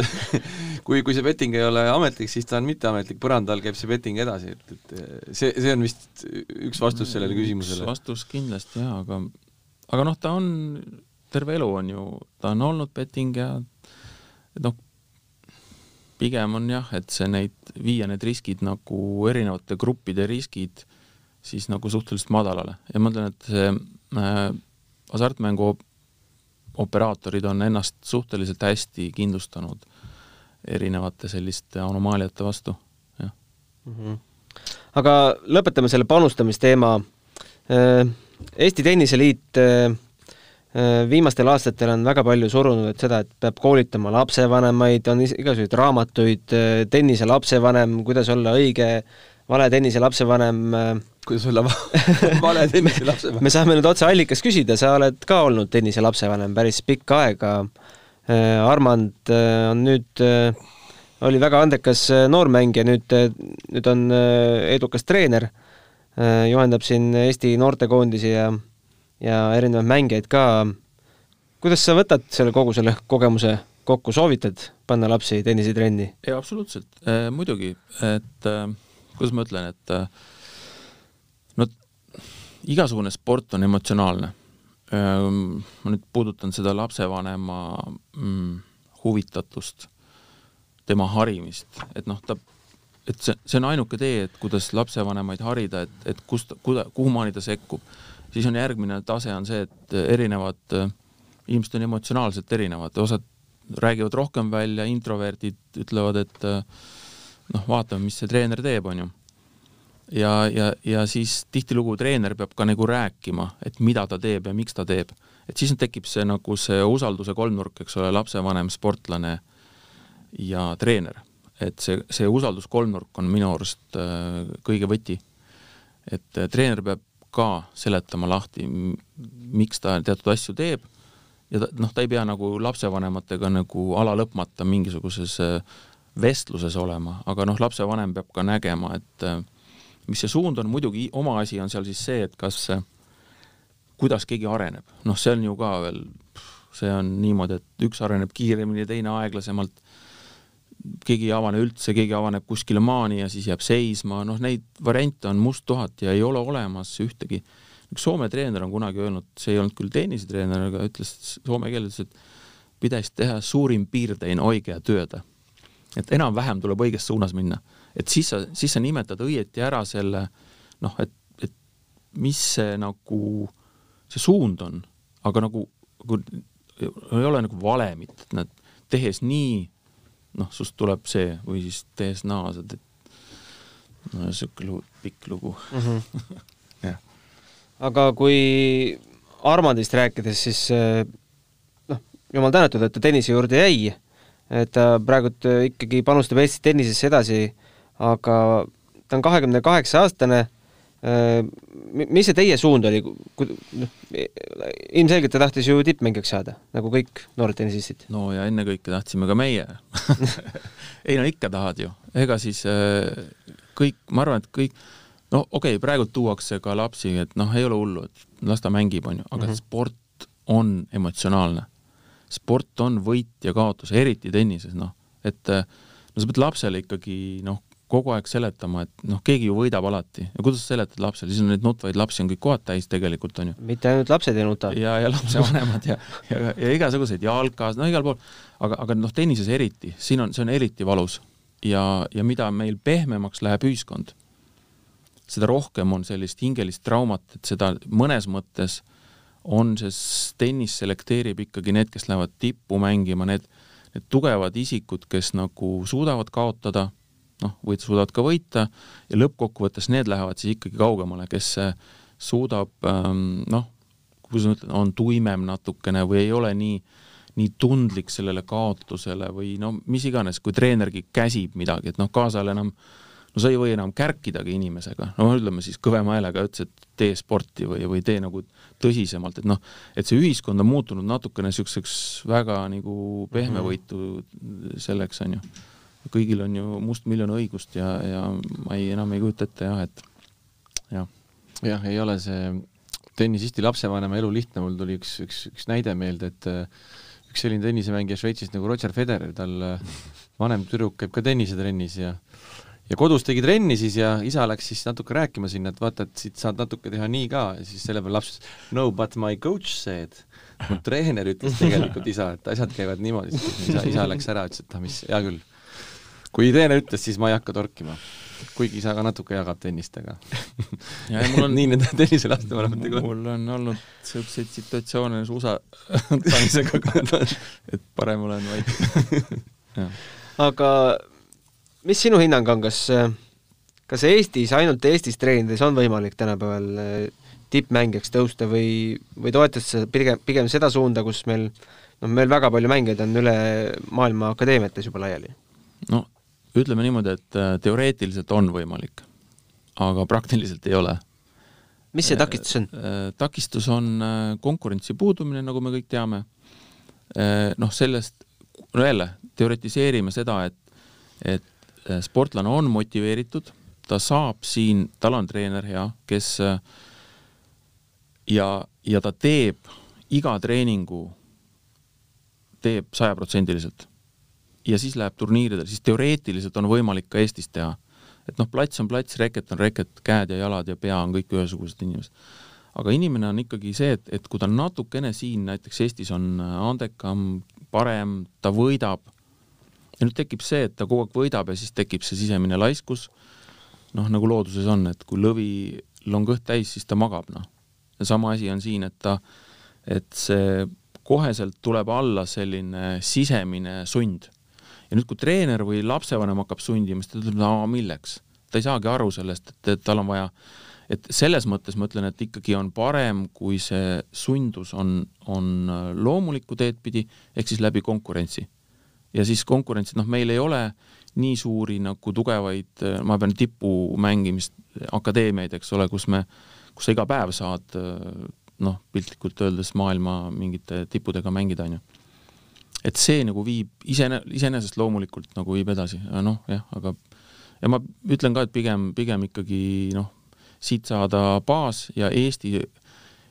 kui, kui see betting ei ole ametlik, siis ta on mitteametlik, põranda all käib see betting edasi, et, et see, see on vist üks vastus sellele küsimusele. vastus kindlasti jaa, aga aga noh, ta on, terve elu on ju, ta on olnud betting ja noh, pigem on jah, et see neid, viia need riskid nagu erinevate gruppide riskid siis nagu suhteliselt madalale ja ma ütlen, et see äh, hasartmängu operaatorid on ennast suhteliselt hästi kindlustanud erinevate selliste anomaaliate vastu, jah mm. -hmm. aga lõpetame selle panustamisteema. Äh, Eesti Tenniseliit äh, viimastel aastatel on väga palju surunud et seda, et peab koolitama lapsevanemaid, on igasuguseid raamatuid, äh, tennise lapsevanem, kuidas olla õige vale tennise lapsevanem. Äh. kuidas olla vale tennise lapsevanem? me saame nüüd otse allikast küsida, sa oled ka olnud tennise lapsevanem päris pikka aega. Armand on nüüd, oli väga andekas noormängija, nüüd, nüüd on edukas treener, juhendab siin Eesti noortekoondisi ja ja erinevaid mängijaid ka. kuidas sa võtad selle kogu selle kogemuse kokku, soovitad panna lapsi tennisetrenni? jaa, absoluutselt äh,, muidugi, et äh, kuidas ma ütlen, et äh, no igasugune sport on emotsionaalne äh,. ma nüüd puudutan seda lapsevanema mm, huvitatust, tema harimist, et noh, ta et see, see on ainuke tee, et kuidas lapsevanemaid harida, et, et kust, kuda-, kuhumaani ta sekkub. Siis on järgmine tase on see, et erinevad äh, inimesed on emotsionaalselt erinevad, osad räägivad rohkem välja, introverdid ütlevad, et äh, noh, vaatame, mis see treener teeb, on ju. ja, ja, ja siis tihtilugu treener peab ka nagu rääkima, et mida ta teeb ja miks ta teeb. et siis tekib see nagu see usalduse kolmnurk, eks ole, lapsevanem, sportlane ja treener et see, see usalduskolmnurk on minu arust äh, kõige võti. et äh, treener peab ka seletama lahti, miks ta teatud asju teeb. Ja ta, noh, ta ei pea nagu lapsevanematega nagu ala lõpmata mingisuguses äh, vestluses olema, aga noh, lapsevanem peab ka nägema, et mis see suund on, muidugi oma asi on seal siis see, et kas, kuidas keegi areneb, noh, see on ju ka veel, see on niimoodi, et üks areneb kiiremini, teine aeglasemalt keegi ei avane üldse, keegi avaneb kuskile maani ja siis jääb seisma, noh, neid variante on musttuhat ja ei ole olemas ühtegi. üks Soome treener on kunagi öelnud, see ei olnud küll tennisetreener, aga ütles soome keeles, et pitäisi teha suurim piirtein oikea työtä. et enam-vähem tuleb õiges suunas minna. et siis sa, siis sa nimetad õieti ära selle noh, et, et mis see nagu, see suund on, aga nagu, nagu ei ole nagu valemit, et nad tehes nii noh, sust tuleb see või siis tehes naased, et no niisugune lugu, pikk lugu mm. -hmm. jah. aga kui Armandist rääkides, siis eh, noh, jumal tänatud, et ta tennise juurde jäi, et ta praegult ikkagi panustab Eesti tennisesse edasi, aga ta on kahekümne kaheksa aastane mis see teie suund oli, noh, ilmselgelt ta tahtis ju tippmängijaks saada, nagu kõik noored tennisistid. no ja ennekõike tahtsime ka meie ei no ikka tahad ju, ega siis äh, kõik, ma arvan, et kõik, no okei okay,, praegu tuuakse ka lapsi, et noh, ei ole hullu, et las ta mängib, onju, aga mm -hmm. sport on emotsionaalne. sport on võit ja kaotus, eriti tennises, noh, et äh, no sa pead lapsele ikkagi noh, kogu aeg seletama, et noh, keegi ju võidab alati. Ja kuidas sa seletad lapsele, siis on neid nutvaid lapsi on kõik kohad täis tegelikult on ju. mitte ainult lapsed ei nuta. ja, ja lapsevanemad ja, ja, ja igasuguseid jalkas, no igal pool, aga, aga noh, tennises eriti, siin on, see on eriti valus. Ja, ja mida meil pehmemaks läheb ühiskond, seda rohkem on sellist hingelist traumat, et seda mõnes mõttes on see, tennis selekteerib ikkagi need, kes lähevad tippu mängima, need, need tugevad isikud, kes nagu suudavad kaotada noh, võid, suudavad ka võita ja lõppkokkuvõttes need lähevad siis ikkagi kaugemale, kes suudab ähm, noh, kuidas ma ütlen, on tuimem natukene või ei ole nii, nii tundlik sellele kaotusele või no mis iganes, kui treenergi käsib midagi, et noh, kaasajal enam no sa ei või enam kärkidagi inimesega, no ütleme siis kõvema häälega ütles, et tee sporti või, või tee nagu tõsisemalt, et noh, et see ühiskond on muutunud natukene niisuguseks väga nagu pehmevõitu selleks, on ju kõigil on ju mustmiljon õigust ja, ja ma ei, enam ei kujuta ette jah, et jah. jah, ei ole see tennisisti lapsevanema elu lihtne, mul tuli üks, üks, üks näide meelde, et äh, üks selline tennisemängija Šveitsist nagu Roger Federer, tal äh, vanem tüdruk käib ka tennisetrennis ja ja kodus tegi trenni siis ja isa läks siis natuke rääkima sinna, et vaata, et siit saad natuke teha nii ka. Siis selle peale laps ütles no but my coach said, mu treener ütles tegelikult isa, et asjad käivad niimoodi, siis isa, isa läks ära, ütles, et ah mis, hea küll kui treener ütles, siis ma ei hakka torkima. kuigi isa ka natuke jagab tennist, aga on... nii nende tennise lastevanematega mul on olnud niisuguseid situatsioone suusa tanisega ka, et parem olen vait aga mis sinu hinnang on, kas, kas Eestis, ainult Eestis treenides on võimalik tänapäeval eh, tippmängijaks tõusta või, või toetad sa pigem, pigem seda suunda, kus meil noh, meil väga palju mängijaid on üle maailma akadeemiates juba laiali? no ütleme niimoodi, et äh, teoreetiliselt on võimalik, aga praktiliselt ei ole. mis see takistus on? Äh, äh, takistus on konkurentsi puudumine, nagu me kõik teame. noh, sellest, no jälle, teoritiseerime seda, et, et sportlane on motiveeritud, ta saab siin, tal on treener hea, kes ja, ja ta teeb iga treeningu teeb sajaprotsendiliselt ja siis läheb turniiridele, siis teoreetiliselt on võimalik ka Eestis teha. et noh, plats on plats, reket on reket, käed ja jalad ja pea on kõik ühesugused inimesed. aga inimene on ikkagi see, et, et kui ta natukene siin näiteks Eestis on andekam, parem, ta võidab, ja nüüd tekib see, et ta kogu aeg võidab ja siis tekib see sisemine laiskus, noh, nagu looduses on, et kui lõvil on kõht täis, siis ta magab, noh. ja sama asi on siin, et ta, et see koheselt tuleb alla selline sisemine sund ja nüüd, kui treener või lapsevanem hakkab sundima, siis ta ütleb, no milleks. ta ei saagi aru sellest, et, et tal on vaja, et selles mõttes ma ütlen, et ikkagi on parem, kui see sundus on, on loomulikku teed pidi, ehk siis läbi konkurentsi. ja siis konkurentsid, noh, meil ei ole nii suuri nagu tugevaid, ma pean tipu mängimist, akadeemiaid, eks ole, kus me, kus sa iga päev saad noh, piltlikult öeldes maailma mingite tippudega mängida, on ju et see nagu viib isene-, iseenesest loomulikult nagu viib edasi, noh jah, aga ja ma ütlen ka, et pigem, pigem ikkagi noh, siit saada baas ja Eesti,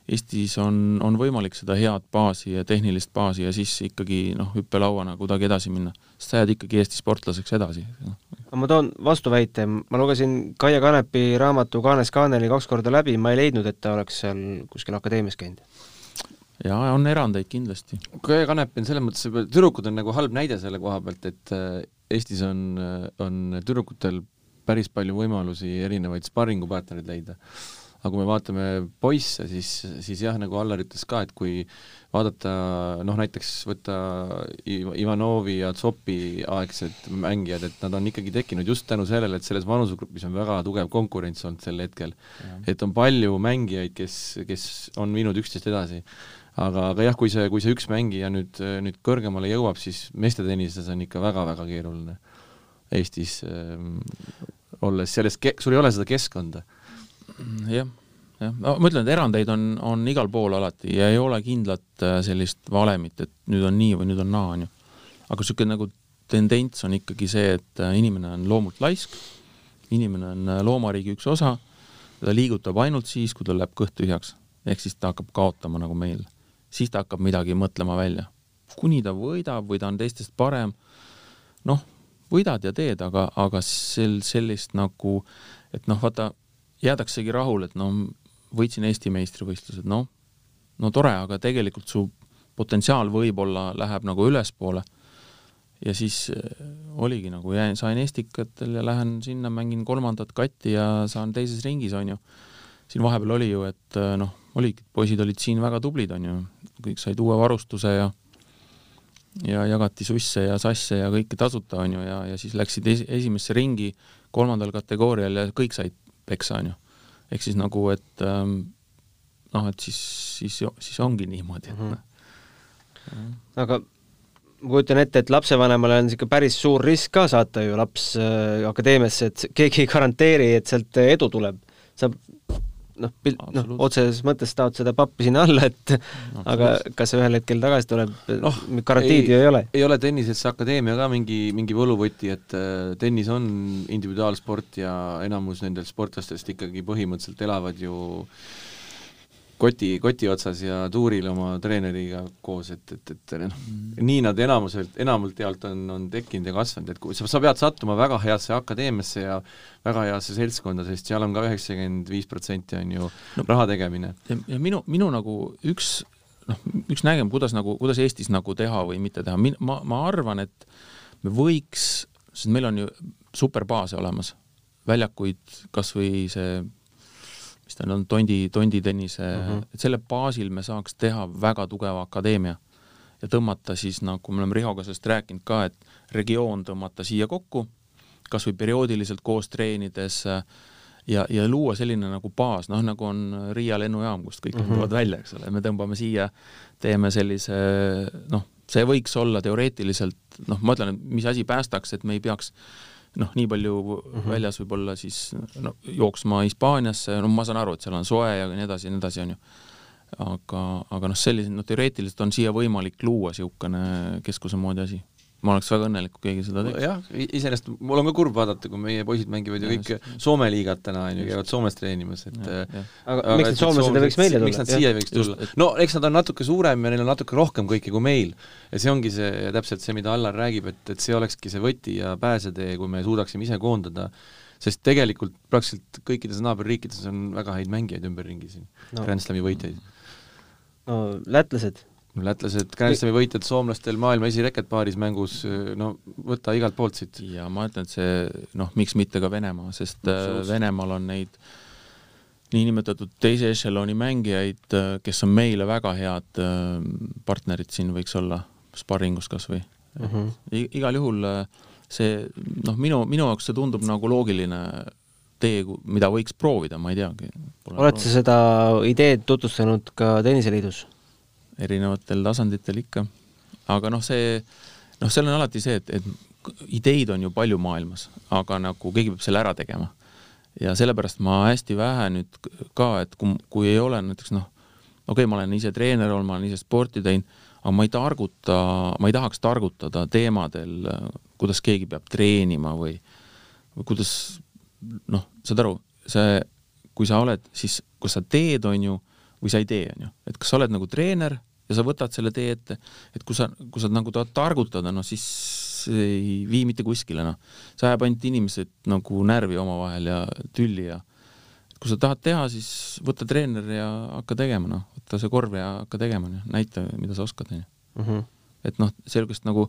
Eestis on, on võimalik seda head baasi ja tehnilist baasi ja siis ikkagi noh, hüppelauana kuidagi edasi minna, sest sa jääd ikkagi Eesti sportlaseks edasi. No.. ma toon vastuväite, ma lugesin Kaia Kanepi raamatu Kaanes Kaaneli kaks korda läbi, ma ei leidnud, et ta oleks seal kuskil akadeemias käinud jaa, on erandeid kindlasti. Köö kanep on selles mõttes, tüdrukud on nagu halb näide selle koha pealt, et äh, Eestis on, äh, on tüdrukutel päris palju võimalusi erinevaid sparringupartnereid leida. aga kui me vaatame poisse, siis, siis jah, nagu Allar ütles ka, et kui vaadata noh, näiteks võtta Ivanovi ja Tsopi aegsed mängijad, et nad on ikkagi tekkinud just tänu sellele, et selles vanusegrupis on väga tugev konkurents olnud sel hetkel. et on palju mängijaid, kes, kes on viinud üksteist edasi aga, aga jah, kui see, kui see üks mängija nüüd, nüüd kõrgemale jõuab, siis meestetennises on ikka väga-väga keeruline Eestis äh, olles selles, sul ei ole seda keskkonda. jah, jah, no ma ütlen, et erandeid on, on igal pool alati ja ei ole kindlat äh, sellist valemit, et nüüd on nii või nüüd on naa, on ju. aga niisugune nagu tendents on ikkagi see, et äh, inimene on loomult laisk, inimene on äh, loomariigi üks osa, ta liigutab ainult siis, kui tal läheb kõht tühjaks. ehk siis ta hakkab kaotama nagu meil siis ta hakkab midagi mõtlema välja. kuni ta võidab või ta on teistest parem, noh, võidad ja teed, aga, aga sel-, sellist nagu, et noh, vaata, jäädaksegi rahule, et no võitsin Eesti meistrivõistlused, noh, no tore, aga tegelikult su potentsiaal võib-olla läheb nagu ülespoole. ja siis äh, oligi nagu, jäin, sain Estikatel ja lähen sinna, mängin kolmandat katti ja saan teises ringis, on ju. siin vahepeal oli ju, et äh, noh oligi, poisid olid siin väga tublid, on ju, kõik said uue varustuse ja ja jagati susse ja sasse ja kõike tasuta, on ju, ja, ja siis läksid es esimesse ringi kolmandal kategoorial ja kõik said peksa, on ju. ehk siis nagu, et ähm, noh, et siis, siis, siis ongi niimoodi, et mm -hmm. aga ma kujutan ette, et lapsevanemale on niisugune päris suur risk ka saata ju laps äh, akadeemiasse, et keegi ei garanteeri, et sealt edu tuleb. sa noh, pilt, noh, otseses mõttes taod seda pappi sinna alla, et aga kas see ühel hetkel tagasi tuleb no,, garantiid ju ei ole. ei ole tennisesse akadeemia ka mingi, mingi võluvõti, et äh, tennis on individuaalsport ja enamus nendest sportlastest ikkagi põhimõtteliselt elavad ju äh, koti, koti otsas ja tuuril oma treeneriga koos, et, et, et noh mm., nii nad enamuselt, enamalt jaolt on, on tekkinud ja kasvanud, et kui sa, sa pead sattuma väga heasse akadeemiasse ja väga heasse seltskonda, sest seal on ka üheksakümmend viis protsenti on ju no, raha tegemine. ja, minu, minu nagu üks noh, üks nägem, kuidas nagu, kuidas Eestis nagu teha või mitte teha, min-, ma, ma arvan, et me võiks, sest meil on ju superbaase olemas, väljakuid, kas või see mis ta on, tondi, tonditennise mm, -hmm. et selle baasil me saaks teha väga tugeva akadeemia ja tõmmata siis, nagu me oleme Rihoga sellest rääkinud ka, et regioon tõmmata siia kokku, kas või perioodiliselt koos treenides ja, ja luua selline nagu baas, noh nagu on Riia lennujaam, kust kõik mm -hmm. tulevad välja, eks ole, me tõmbame siia, teeme sellise noh, see võiks olla teoreetiliselt, noh, ma ütlen, et mis asi päästaks, et me ei peaks noh, nii palju mm -hmm. väljas võib-olla siis no jooksma Hispaaniasse, no ma saan aru, et seal on soe ja nii edasi ja nii edasi, on ju. aga, aga noh, sellised, no teoreetiliselt on siia võimalik luua niisugune keskuse moodi asi ma oleks väga õnnelik, kui keegi seda teeks. jah, iseenesest mul on ka kurb vaadata, kui meie poisid mängivad ju kõik Soome liigat täna, on ju, käivad Soomes treenimas, et ja, ja. aga, aga miks need soomlased ei võiks meile tulla? miks nad siia ei võiks tulla? no eks nad on natuke suurem ja neil on natuke rohkem kõike kui meil. ja see ongi see, täpselt see, mida Allar räägib, et, et see olekski see võti ja pääsetee, kui me suudaksime ise koondada sest tegelikult praktiliselt kõikides naaberriikides on väga häid mängijaid ümberringi siin no., Grand Slami võitjaid. no lätlased lätlased, Grand Slami võitjad soomlastel maailma esireket paaris mängus, no võta igalt poolt siit. ja ma ütlen, et see noh, miks mitte ka Venemaa, sest äh, Venemaal on neid niinimetatud teise ešeloni mängijaid, äh, kes on meile väga head äh, partnerid siin võiks olla, sparringus kas või mm. -hmm. igal juhul see noh, minu, minu jaoks see tundub nagu loogiline tee, mida võiks proovida, ma ei teagi. oled sa seda ideed tutvustanud ka Tenniseliidus? Erinevatel tasanditel ikka. aga noh, see, noh, seal on alati see, et, et ideid on ju palju maailmas, aga nagu keegi peab selle ära tegema. ja sellepärast ma hästi vähe nüüd ka, et kui, kui ei ole näiteks noh, okei okay,, ma olen ise treener olnud, ma olen ise sporti teinud, aga ma ei targuta, ma ei tahaks targutada teemadel, kuidas keegi peab treenima või, või kuidas noh, saad aru, see, kui sa oled, siis kas sa teed, on ju, või sa ei tee, on ju, et kas sa oled nagu treener ja sa võtad selle tee ette, et kui sa, kui sa nagu tahad targutada, no siis ei vii mitte kuskile, noh. see ajab ainult inimesed nagu närvi omavahel ja tülli ja kui sa tahad teha, siis võta treener ja hakka tegema, noh, võta see korv ja hakka tegema, noh, näita, mida sa oskad, onju. Mhm. et noh, selgust nagu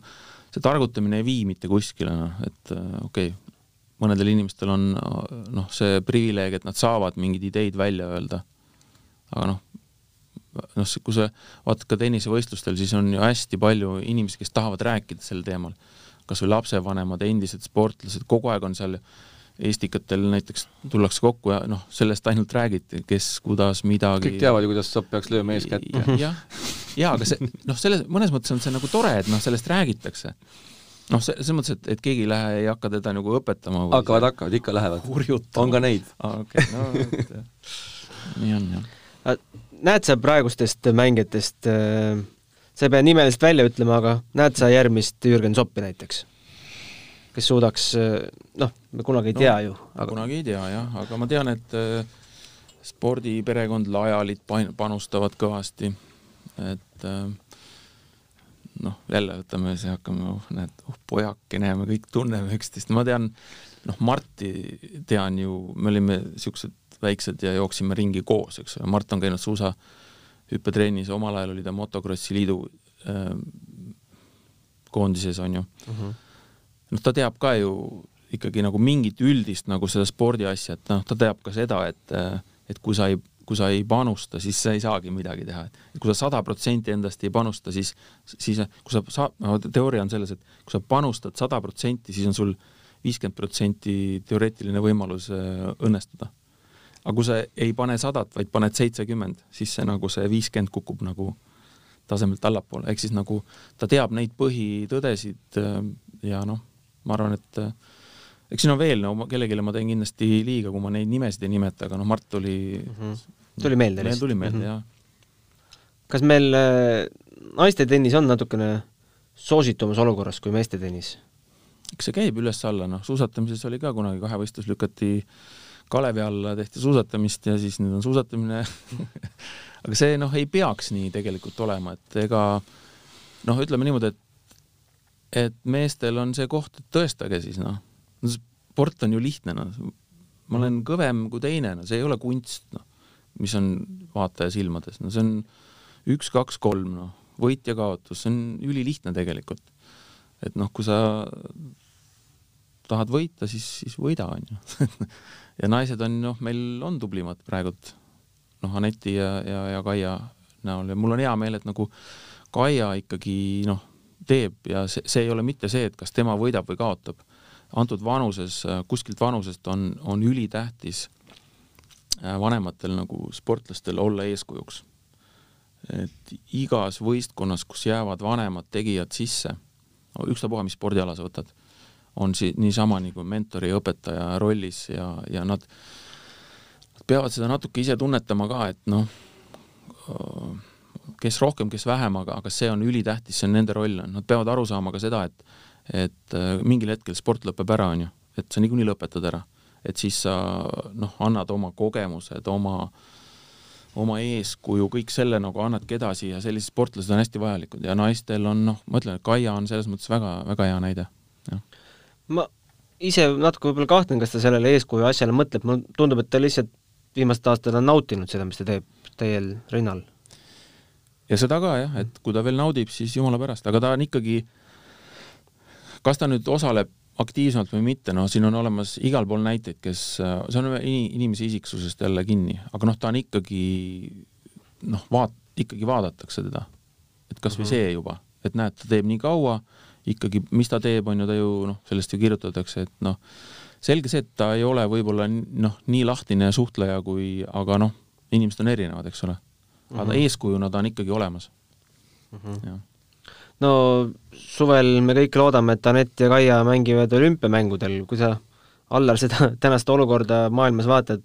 see targutamine ei vii mitte kuskile, noh, et äh, okei okay,, mõnedel inimestel on noh, see privileeg, et nad saavad mingeid ideid välja öelda. aga noh, noh, kui sa vaatad ka tennisevõistlustel, siis on ju hästi palju inimesi, kes tahavad rääkida sel teemal. kas või lapsevanemad, endised sportlased, kogu aeg on seal Eestikatel näiteks tullakse kokku ja noh, sellest ainult räägiti, kes, kuidas, midagi. kõik teavad ju, kuidas sopp peaks lööma eeskätt. jah, jaa, aga see noh, selles, mõnes mõttes on see nagu tore, et noh, sellest räägitakse. noh, see, selles mõttes, et, et keegi ei lähe, ei hakka teda nagu õpetama. hakkavad, hakkavad, ikka lähevad. on ka neid. aa, okei, no nii on jah näed sa praegustest mängijatest, äh, sa ei pea nimeliselt välja ütlema, aga näed sa järgmist Jürgen Soppi näiteks? kes suudaks, äh, noh, me kunagi ei tea no, ju aga.... kunagi ei tea jah, aga ma tean, et äh, spordiperekond Lajalit panustavad kõvasti, et noh, jälle võtame see, hakkame, oh näed, oh pojakene, me kõik tunneme üksteist, ma tean, noh, Marti tean ju, me olime niisugused väiksed ja jooksime ringi koos, eks ole, Mart on käinud suusahüppetrennis, omal ajal oli ta motokrossi liidu äh, koondises, on ju uh. -huh. noh, ta teab ka ju ikkagi nagu mingit üldist nagu seda spordiasja, et noh, ta teab ka seda, et äh, et kui sa ei, kui sa ei panusta, siis sa ei saagi midagi teha, et kui sa sada protsenti endast ei panusta, siis, siis kui sa saa-, no teooria on selles, et kui sa panustad sada protsenti, siis on sul viiskümmend protsenti teoreetiline võimalus äh, õnnestuda aga kui sa ei pane sadat, vaid paned seitsekümmend, siis see nagu see viiskümmend kukub nagu tasemelt allapoole, ehk siis nagu ta teab neid põhitõdesid äh, ja noh, ma arvan, et äh, eks siin on veel, no kellelegi ma teen kindlasti liiga, kui ma neid nimesid ei nimeta, aga noh, Mart tuli mm, -hmm. tuli meelde lihtsalt? tuli meelde mm, -hmm. jah. kas meil äh, naiste tennis on natukene soositumas olukorras kui meeste tennis? eks see käib üles-alla, noh, suusatamises oli ka kunagi kahevõistlus lükati äh, Kalevi alla tehti suusatamist ja siis nüüd on suusatamine. Aga see noh, ei peaks nii tegelikult olema, et ega noh, ütleme niimoodi, et et meestel on see koht, et tõestage siis noh, sport on ju lihtne noh, ma olen kõvem kui teine, no see ei ole kunst noh, mis on vaataja silmades, no see on üks, kaks, kolm noh, võit ja kaotus, see on ülilihtne tegelikult. et noh, kui sa tahad võita, siis, siis võida, onju ja naised on, noh, meil on tublimad praegult, noh, Aneti ja, ja, ja Kaia näol ja mul on hea meel, et nagu Kaia ikkagi noh, teeb ja see, see ei ole mitte see, et kas tema võidab või kaotab. antud vanuses, kuskilt vanusest on, on ülitähtis äh, vanematel nagu sportlastel olla eeskujuks. et igas võistkonnas, kus jäävad vanemad tegijad sisse, ükstapuha, mis spordiala sa võtad on si-, niisama nagu mentori ja õpetaja rollis ja, ja nad, nad peavad seda natuke ise tunnetama ka, et noh, kes rohkem, kes vähem, aga, aga see on ülitähtis, see on nende roll, nad peavad aru saama ka seda, et et äh, mingil hetkel sport lõpeb ära, on ju, et sa niikuinii lõpetad ära. et siis sa noh, annad oma kogemused, oma oma eeskuju, kõik selle nagu annadki edasi ja sellised sportlased on hästi vajalikud ja naistel on noh, ma ütlen, et Kaia on selles mõttes väga, väga hea näide, jah. Ma ise natuke võib-olla kahtlen, kas ta sellele eeskuju asjale mõtleb, mulle tundub, et ta lihtsalt viimased aastad on nautinud seda, mis ta teeb täiel rinnal. ja seda ka jah, et kui ta veel naudib, siis jumala pärast, aga ta on ikkagi, kas ta nüüd osaleb aktiivsemalt või mitte, noh, siin on olemas igal pool näiteid, kes, see on inimese isiksusest jälle kinni, aga noh, ta on ikkagi noh, vaat-, ikkagi vaadatakse teda. et kas või mm -hmm. see juba, et näed, ta teeb nii kaua, ikkagi, mis ta teeb, on ju, ta ju noh, sellest ju kirjutatakse, et noh, selge see, et ta ei ole võib-olla noh, nii lahtine suhtleja kui, aga noh, inimesed on erinevad, eks ole. aga mm -hmm. eeskujuna ta on ikkagi olemas mm. -hmm. no suvel me kõik loodame, et Anett ja Kaia mängivad olümpiamängudel, kui sa, Allar, seda tänast olukorda maailmas vaatad,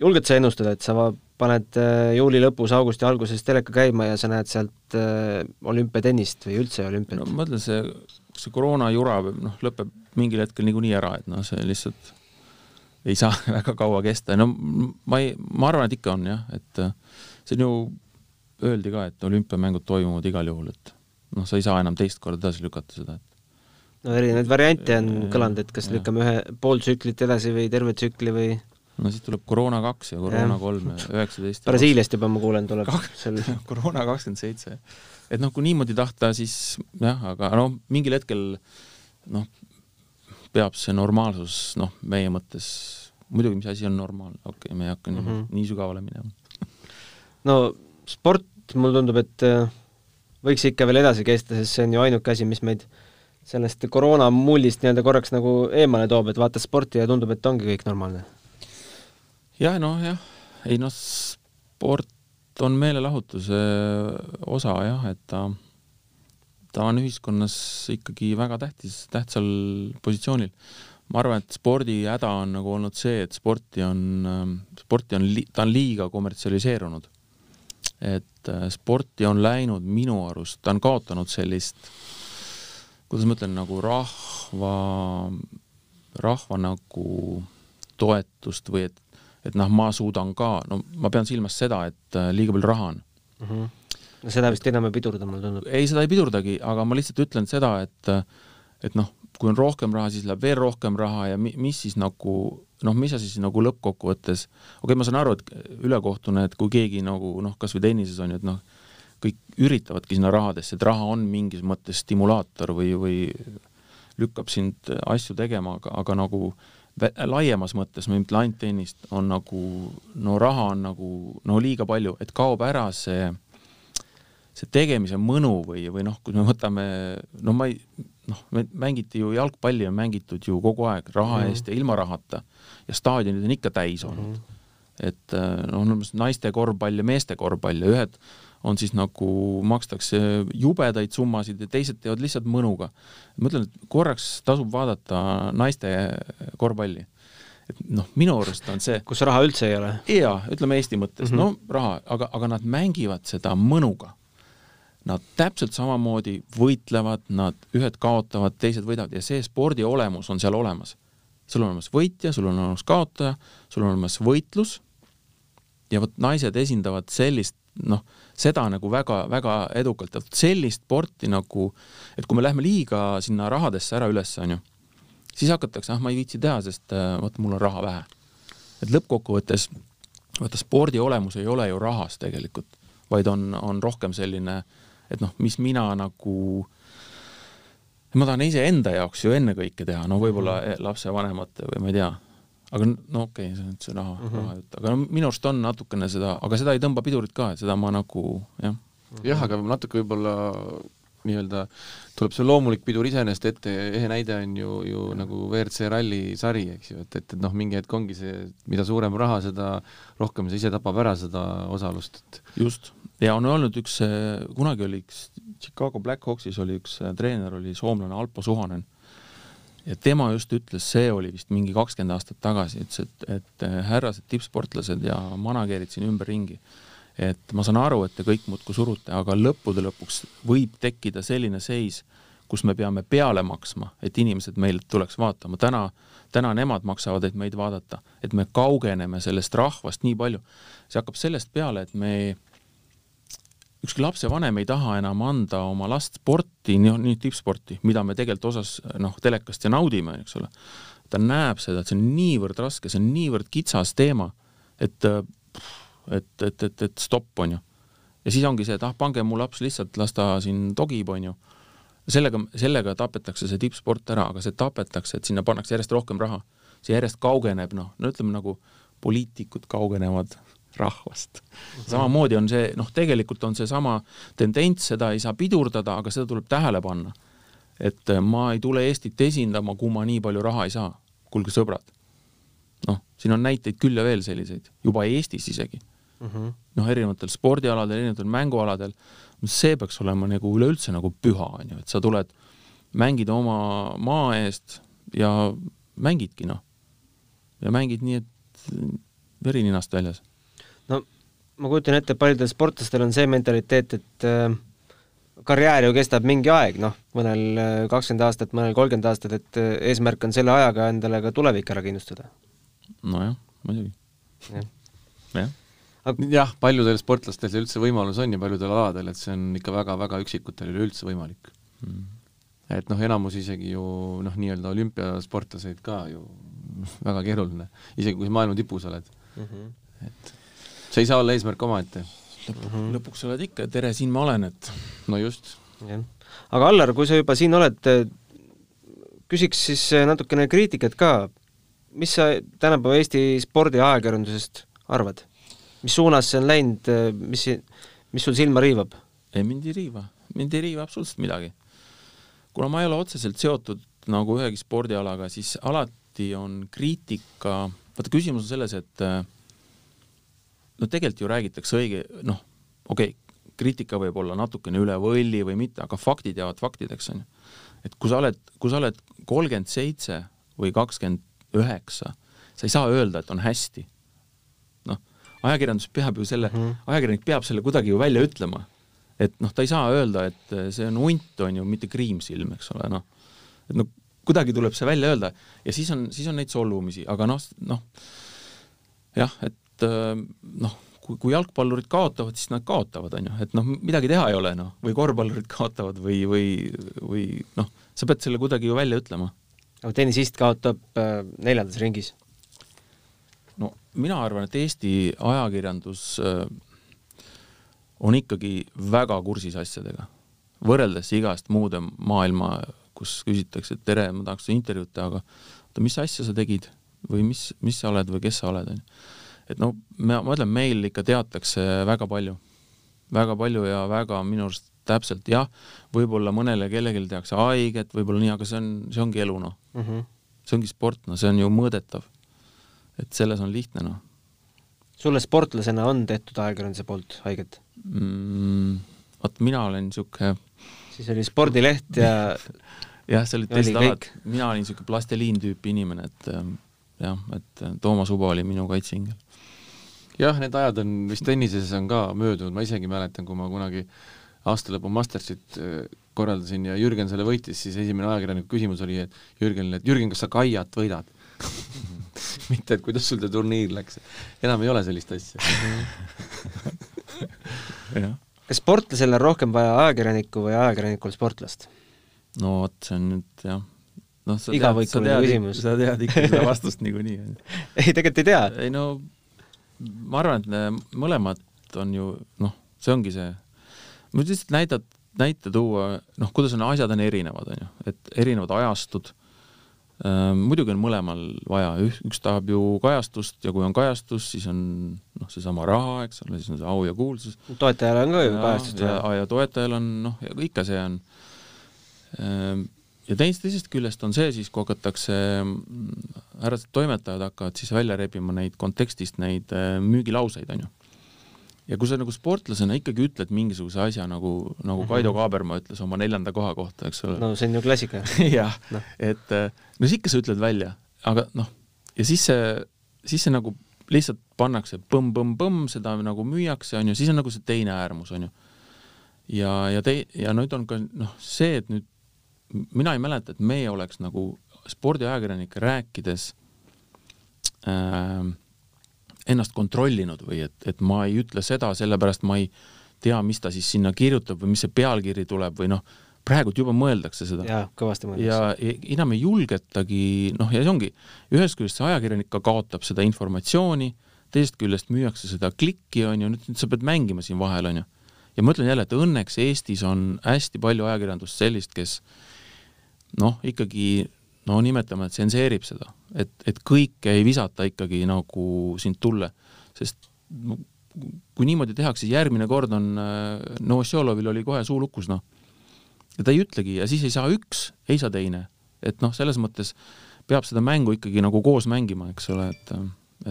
julged sa ennustada, et sa paned äh, juuli lõpus, augusti alguses teleka käima ja sa näed sealt äh, olümpiatennist või üldse olümpiat? no ma ütlen, see, see koroona jura noh, lõpeb mingil hetkel niikuinii ära, et noh, see lihtsalt ei saa väga kaua kesta, no ma ei, ma arvan, et ikka on jah, et äh, see on ju, öeldi ka, et olümpiamängud toimuvad igal juhul, et noh, sa ei saa enam teist korda edasi lükata seda, et no erinevaid variante on kõlanud, et kas ja. lükkame ühe pool tsüklit edasi või terve tsükli või no siis tuleb koroona kaks ja koroona kolm ja üheksateist. Brasiiliast juba ma kuulen, tuleb sel... koroona kakskümmend seitse. et noh, kui niimoodi tahta, siis jah, aga noh, mingil hetkel noh, peab see normaalsus noh, meie mõttes, muidugi, mis asi on normaalne, okei okay,, me ei hakka mm -hmm. nii, nii sügavale minema no sport, mulle tundub, et äh, võiks ikka veel edasi kesta, sest see on ju ainuke asi, mis meid sellest koroona mullist nii-öelda korraks nagu eemale toob, et vaatad sporti ja tundub, et ongi kõik normaalne. Jah, noh jah, ei noh, sport on meelelahutuse osa jah, et ta ta on ühiskonnas ikkagi väga tähtis, tähtsal positsioonil. ma arvan, et spordi häda on nagu olnud see, et sporti on, sporti on, ta on liiga kommertsialiseerunud. et äh, sporti on läinud minu arust, ta on kaotanud sellist, kuidas ma ütlen, nagu rahva, rahva nagu toetust või et, et noh, ma suudan ka, no ma pean silmas seda, et äh, liiga palju raha on mm. -hmm no seda vist enam ei pidurda, mulle tundub. ei, seda ei pidurdagi, aga ma lihtsalt ütlen seda, et et noh, kui on rohkem raha, siis läheb veel rohkem raha ja mi, mis siis nagu noh, mis sa siis nagu lõppkokkuvõttes, okei okay,, ma saan aru, et ülekohtune, et kui keegi nagu noh, kas või tennises on ju, et noh, kõik üritavadki sinna rahadesse, et raha on mingis mõttes stimulaator või, või lükkab sind asju tegema, aga, aga nagu laiemas mõttes, ütle ainult tennist, on nagu no raha on nagu no liiga palju, et kaob ära see see tegemise mõnu või, või noh, kui me võtame, no ma ei, noh, mängiti ju jalgpalli on mängitud ju kogu aeg raha mm -hmm. eest ja ilma rahata ja staadionid on ikka täis olnud mm. -hmm. et noh, on naiste korvpall ja meeste korvpall ja ühed on siis nagu, makstakse jubedaid summasid ja teised teevad lihtsalt mõnuga. ma ütlen, et korraks tasub vaadata naiste korvpalli et noh, minu arust on see kus raha üldse ei ole? jaa, ütleme Eesti mõttes mm, -hmm. no raha, aga, aga nad mängivad seda mõnuga nad täpselt samamoodi võitlevad, nad ühed kaotavad, teised võidavad ja see spordi olemus on seal olemas. sul on olemas võitja, sul on olemas kaotaja, sul on olemas võitlus ja vot naised esindavad sellist noh, seda nagu väga-väga edukalt vot sellist sporti nagu, et kui me lähme liiga sinna rahadesse ära üles, onju, siis hakatakse, ah, ma ei viitsi teha, sest äh, vot mul on raha vähe. et lõppkokkuvõttes vaata spordi olemus ei ole ju rahas tegelikult, vaid on, on rohkem selline äh, et noh, mis mina nagu, ma tahan iseenda jaoks ju ennekõike teha, no võib-olla mhm. lapsevanemate või ma ei tea, aga no okei okay,, see on see raha mm, -hmm. raha jutt, aga no minu arust on natukene seda, aga seda ei tõmba pidurit ka, et seda ma nagu jah. jah, aga natuke võib-olla nii-öelda tuleb see loomulik pidur iseenesest ette, ehe näide on ju, ju nagu WRC ralli sari, eks ju, et, et, et noh, mingi hetk ongi see, mida suurem raha, seda rohkem see ise tapab ära seda osalust, et just, ja on olnud üks, kunagi oli üks Chicago Blackhawksis oli üks treener, oli soomlane Alpo Suhonen. Ja tema just ütles, see oli vist mingi kakskümmend aastat tagasi, ütles, et, et härrased tippsportlased ja manager'id siin ümberringi, et ma saan aru, et te kõik muudkui surute, aga lõppude lõpuks võib tekkida selline seis, kus me peame peale maksma, et inimesed meilt tuleks vaatama. täna, täna nemad maksavad, et meid vaadata, et me kaugeneme sellest rahvast nii palju. see hakkab sellest peale, et me ükski lapsevanem ei taha enam anda oma last sporti, nii tippsporti, mida me tegelikult osas noh, telekast ja naudime, eks ole. ta näeb seda, et see on niivõrd raske, see on niivõrd kitsas teema, et et, et, et, et stopp, on ju. ja siis ongi see, et ah, pange mu laps lihtsalt, las ta siin togib, on ju. sellega, sellega tapetakse see tippsport ära, aga see tapetakse, et sinna pannakse järjest rohkem raha. see järjest kaugeneb, noh, no ütleme nagu poliitikud kaugenevad rahvast. samamoodi on see, noh, tegelikult on seesama tendents, seda ei saa pidurdada, aga seda tuleb tähele panna. et ma ei tule Eestit esindama, kui ma nii palju raha ei saa. kuulge, sõbrad, noh, siin on näiteid küll ja veel selliseid, juba Eestis isegi mm -hmm. noh, erinevatel spordialadel, erinevatel mängualadel, see peaks olema nagu üleüldse nagu püha, on ju, et sa tuled, mängid oma maa eest ja mängidki, noh. ja mängid nii, et veri ninast väljas. No ma kujutan ette, paljudel sportlastel on see mentaliteet, et äh, karjäär ju kestab mingi aeg, noh, mõnel äh, kakskümmend aastat, mõnel kolmkümmend aastat, et äh, eesmärk on selle ajaga endale ka tulevik ära kindlustada. nojah, muidugi ja.. jah jah, paljudel sportlastel see üldse võimalus on ja paljudel aladel, et see on ikka väga-väga üksikutel üleüldse võimalik mm.. et noh, enamus isegi ju noh, nii-öelda olümpiasportlaseid ka ju väga keeruline, isegi kui maailma tipus oled mm. -hmm. et see ei saa olla eesmärk omaette. lõpuks mm -hmm. lõpuks oled ikka, tere, siin ma olen, et no just. aga Allar, kui sa juba siin oled, küsiks siis natukene kriitikat ka. mis sa tänapäeva Eesti spordiajakirjandusest arvad? mis suunas see on läinud, mis, mis sul silma riivab? ei, mind ei riiva, mind ei riiva absoluutselt midagi. kuna ma ei ole otseselt seotud nagu ühegi spordialaga, siis alati on kriitika, vaata küsimus on selles, et no tegelikult ju räägitakse õige, noh, okei okay,, kriitika võib olla natukene üle võlli või mitte, aga faktid jäävad faktideks, on ju. et kui sa oled, kui sa oled kolmkümmend seitse või kakskümmend üheksa, sa ei saa öelda, et on hästi ajakirjandus peab ju selle mm, -hmm. ajakirjanik peab selle kuidagi ju välja ütlema. et noh, ta ei saa öelda, et see on hunt, on ju, mitte kriimsilm, eks ole, noh. et noh, kuidagi tuleb see välja öelda ja siis on, siis on neid solvumisi, aga noh, noh jah, et noh, kui, kui jalgpallurid kaotavad, siis nad kaotavad, on ju, et noh, midagi teha ei ole, noh, või korvpallurid kaotavad või, või, või noh, sa pead selle kuidagi ju välja ütlema. aga tennisist kaotab äh, neljandas ringis. No mina arvan, et Eesti ajakirjandus äh, on ikkagi väga kursis asjadega, võrreldes igast muude maailma, kus küsitakse, et tere, ma tahaks intervjuud teha, aga oota, mis asja sa tegid? Või mis, mis sa oled või kes sa oled, onju. Et no ma, ma ütlen, meil ikka teatakse väga palju, väga palju ja väga minu arust täpselt jah, võib-olla mõnele kellelegi tehakse haiget, võib-olla nii, aga see on, see ongi elu noh mm -hmm.. see ongi sport, no see on ju mõõdetav et selles on lihtne, noh. sulle sportlasena on tehtud ajakirjanduse poolt haiget mm,? vot mina olen niisugune siis oli spordileht ja jah, see olid teised alad, mina olin niisugune plasteliin tüüpi inimene, et ähm, jah, et äh, Toomas Uba oli minu kaitseingel. Jah, need ajad on vist tennises on ka möödunud, ma isegi mäletan, kui ma kunagi aastalõpu Mastersit äh, korraldasin ja Jürgen selle võitis, siis esimene ajakirjaniku küsimus oli, et Jürgenile, et Jürgen, kas sa Kaiat võidad mitte, et kuidas sul see turniir läks. enam ei ole sellist asja kas sportlasel on rohkem vaja ajakirjanikku või ajakirjanikul sportlast? no vot, see on nüüd jah noh, sa tead, sa tead, sa tead ikka seda vastust niikuinii. ei, tegelikult ei tea. ei no ma arvan, et mõlemad on ju noh, see ongi see, ma lihtsalt näidat, näite tuua, noh, kuidas on asjad on erinevad, on ju, et erinevad ajastud Äh, muidugi on mõlemal vaja, üks tahab ju kajastust ja kui on kajastus, siis on noh, seesama raha, eks ole, siis on see au ja kuulsus. toetajal on ka ju kajastust vaja. ja, ja toetajal on noh, ikka see on. Ähm, ja teisest, teisest küljest on see siis, kui hakatakse, härrased toimetajad hakkavad siis välja rebima neid kontekstist neid äh, müügilauseid, on ju ja kui sa nagu sportlasena ikkagi ütled mingisuguse asja nagu, nagu mhm. Kaido Kaaberma ütles oma neljanda koha kohta, eks ole. no see on ju klassika jah no., et no siis ikka sa ütled välja, aga noh, ja siis see, siis see nagu lihtsalt pannakse põmm-põmm-põmm, seda nagu müüakse, on ju, siis on nagu see teine äärmus, on ju. ja, ja tei-, ja nüüd on ka noh, see, et nüüd mina ei mäleta, et meie oleks nagu spordiajakirjanikke rääkides äh, ennast kontrollinud või et, et ma ei ütle seda, sellepärast ma ei tea, mis ta siis sinna kirjutab või mis see pealkiri tuleb või noh, praegult juba mõeldakse seda. jaa, kõvasti mõeldakse. ja enam ei julgetagi, noh, ja see ongi, ühest küljest see ajakirjanik ka kaotab seda informatsiooni, teisest küljest müüakse seda klikki, on ju, nüüd sa pead mängima siin vahel, on ju. ja ma ütlen jälle, et õnneks Eestis on hästi palju ajakirjandust sellist, kes noh, ikkagi no nimetame, et tsenseerib seda, et, et kõike ei visata ikkagi nagu sind tulle, sest kui niimoodi tehakse, siis järgmine kord on äh, Novosjolovil oli kohe suu lukus, noh ja ta ei ütlegi ja siis ei saa üks, ei saa teine. et noh, selles mõttes peab seda mängu ikkagi nagu koos mängima, eks ole, et,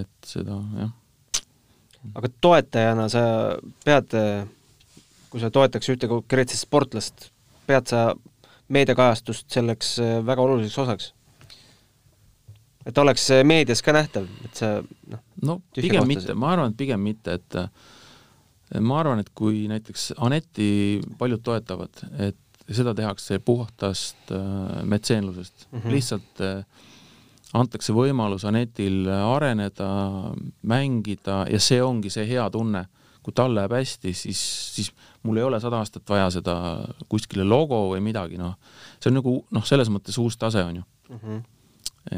et seda jah. aga toetajana sa pead, kui sa toetaks ühte konkreetset sportlast, pead sa meediakajastust selleks väga oluliseks osaks? et oleks meedias ka nähtav, et sa noh no pigem mitte, ma arvan, et pigem mitte, et ma arvan, et kui näiteks Aneti paljud toetavad, et seda tehakse puhtast äh, metseenlusest mm, -hmm. lihtsalt äh, antakse võimalus Anetil areneda, mängida ja see ongi see hea tunne. Kui tal läheb hästi, siis, siis mul ei ole sada aastat vaja seda kuskile logo või midagi, noh. see on nagu noh, selles mõttes uus tase on ju mm. -hmm.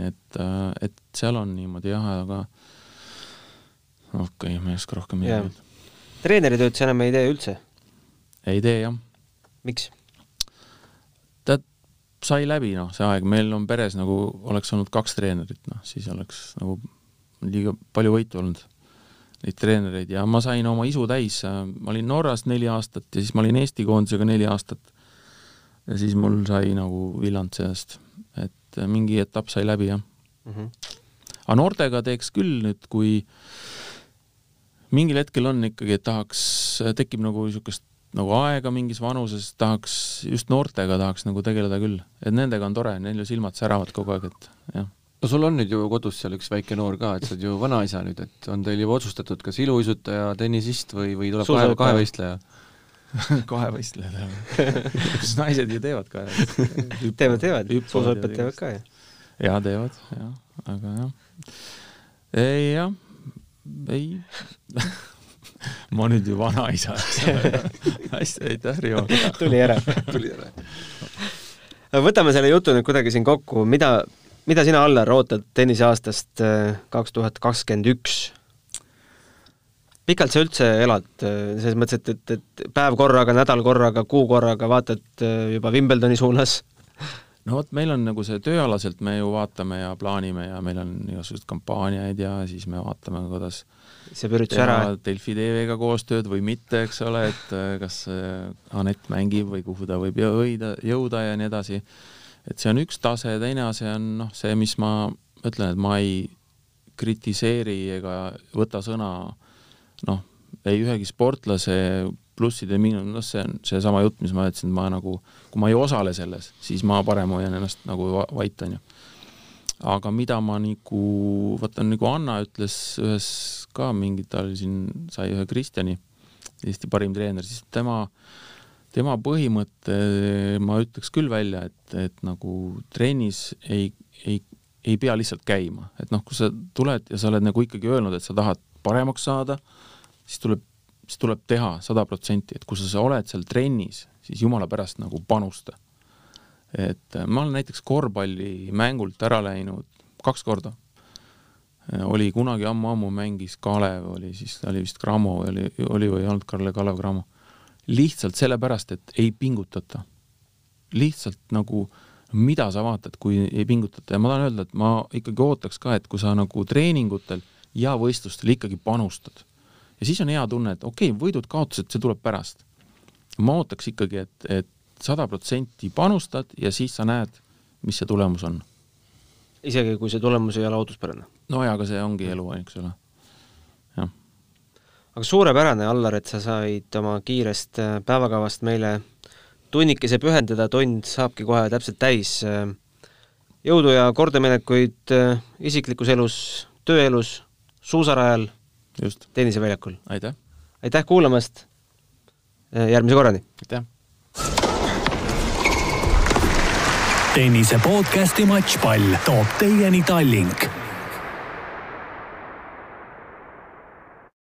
et, äh, et seal on niimoodi jah, aga okei okay,, ma ei oska rohkem midagi öelda. treeneritööd sa enam ei tee üldse? ei tee jah. miks? sai läbi, noh, see aeg, meil on peres nagu oleks olnud kaks treenerit, noh, siis oleks nagu liiga palju võitu olnud, neid treenereid, ja ma sain oma isu täis, ma olin Norras neli aastat ja siis ma olin Eesti koondisega neli aastat. ja siis mul sai nagu villand sellest, et mingi etapp sai läbi, jah mm. -hmm. aga noortega teeks küll nüüd, kui mingil hetkel on ikkagi, et tahaks, tekib nagu niisugust nagu aega mingis vanuses, tahaks, just noortega tahaks nagu tegeleda küll, et nendega on tore, neil ju silmad säravad kogu aeg, et jah. No sul on nüüd ju kodus seal üks väike noor ka, et sa oled ju vanaisa nüüd, et on teil juba otsustatud, kas iluuisutaja, tennisist või, või tuleb kahe, kahevõistleja kahevõistlejad, jah. kas naised ju teevad ka? teevad, teevad, suusahüpped teevad ka ju. jaa, teevad, jah, aga jah. ei jah, ei ma nüüd ju vanaisa, eks ole. hästi, aitäh, Rivo. tuli ära. tuli ära. võtame selle jutu nüüd kuidagi siin kokku, mida, mida sina, Allar, ootad tenniseaastast äh, kaks tuhat kakskümmend üks? pikalt sa üldse elad, äh, selles mõttes, et, et, et päev korraga, nädal korraga, kuu korraga vaatad äh, juba Wimbledoni suunas? no vot, meil on nagu see tööalaselt me ju vaatame ja plaanime ja meil on igasuguseid kampaaniaid ja siis me vaatame, kuidas see üritus ära. Delfi TV-ga koostööd või mitte, eks ole, et kas Anett mängib või kuhu ta võib jõuda, jõuda ja nii edasi. Et see on üks tase, teine asi on noh, see, mis ma ütlen, et ma ei kritiseeri ega võta sõna noh, ei ühegi sportlase plussid ja miinused, noh, see on seesama jutt, mis ma ütlesin, et ma nagu, kui ma ei osale selles, siis ma parem hoian ennast nagu vait, onju. aga mida ma nagu, vaata nagu Anna ütles ühes ka mingi, ta oli siin, sai ühe Kristjani, Eesti parim treener, siis tema, tema põhimõte ma ütleks küll välja, et, et nagu trennis ei, ei, ei pea lihtsalt käima, et noh, kui sa tuled ja sa oled nagu ikkagi öelnud, et sa tahad paremaks saada, siis tuleb siis tuleb teha sada protsenti, et kui sa, sa oled seal trennis, siis jumala pärast nagu panusta. et ma olen näiteks korvpallimängult ära läinud kaks korda. Oli kunagi ammu-ammu mängis Kalev, oli siis, oli vist Cramo või oli, oli või ei olnud Karle Kalev Cramo. Lihtsalt sellepärast, et ei pingutata. lihtsalt nagu mida sa vaatad, kui ei pingutata ja ma tahan öelda, et ma ikkagi ootaks ka, et kui sa nagu treeningutel ja võistlustel ikkagi panustad ja siis on hea tunne, et okei okay,, võidud-kaotused, see tuleb pärast. ma ootaks ikkagi, et, et sada protsenti panustad ja siis sa näed, mis see tulemus on. isegi kui see tulemus ei ole ootuspärane? no jaa, aga see ongi elu, eks ole aga suurepärane, Allar, et sa said oma kiirest äh, päevakavast meile tunnikese pühendada, tund saabki kohe täpselt täis. Äh, jõudu ja kordaminekuid äh, isiklikus elus, tööelus, suusarajal, tenniseväljakul! aitäh! aitäh kuulamast, järgmise korrani! aitäh! tennise podcasti Matšpall toob teieni Tallink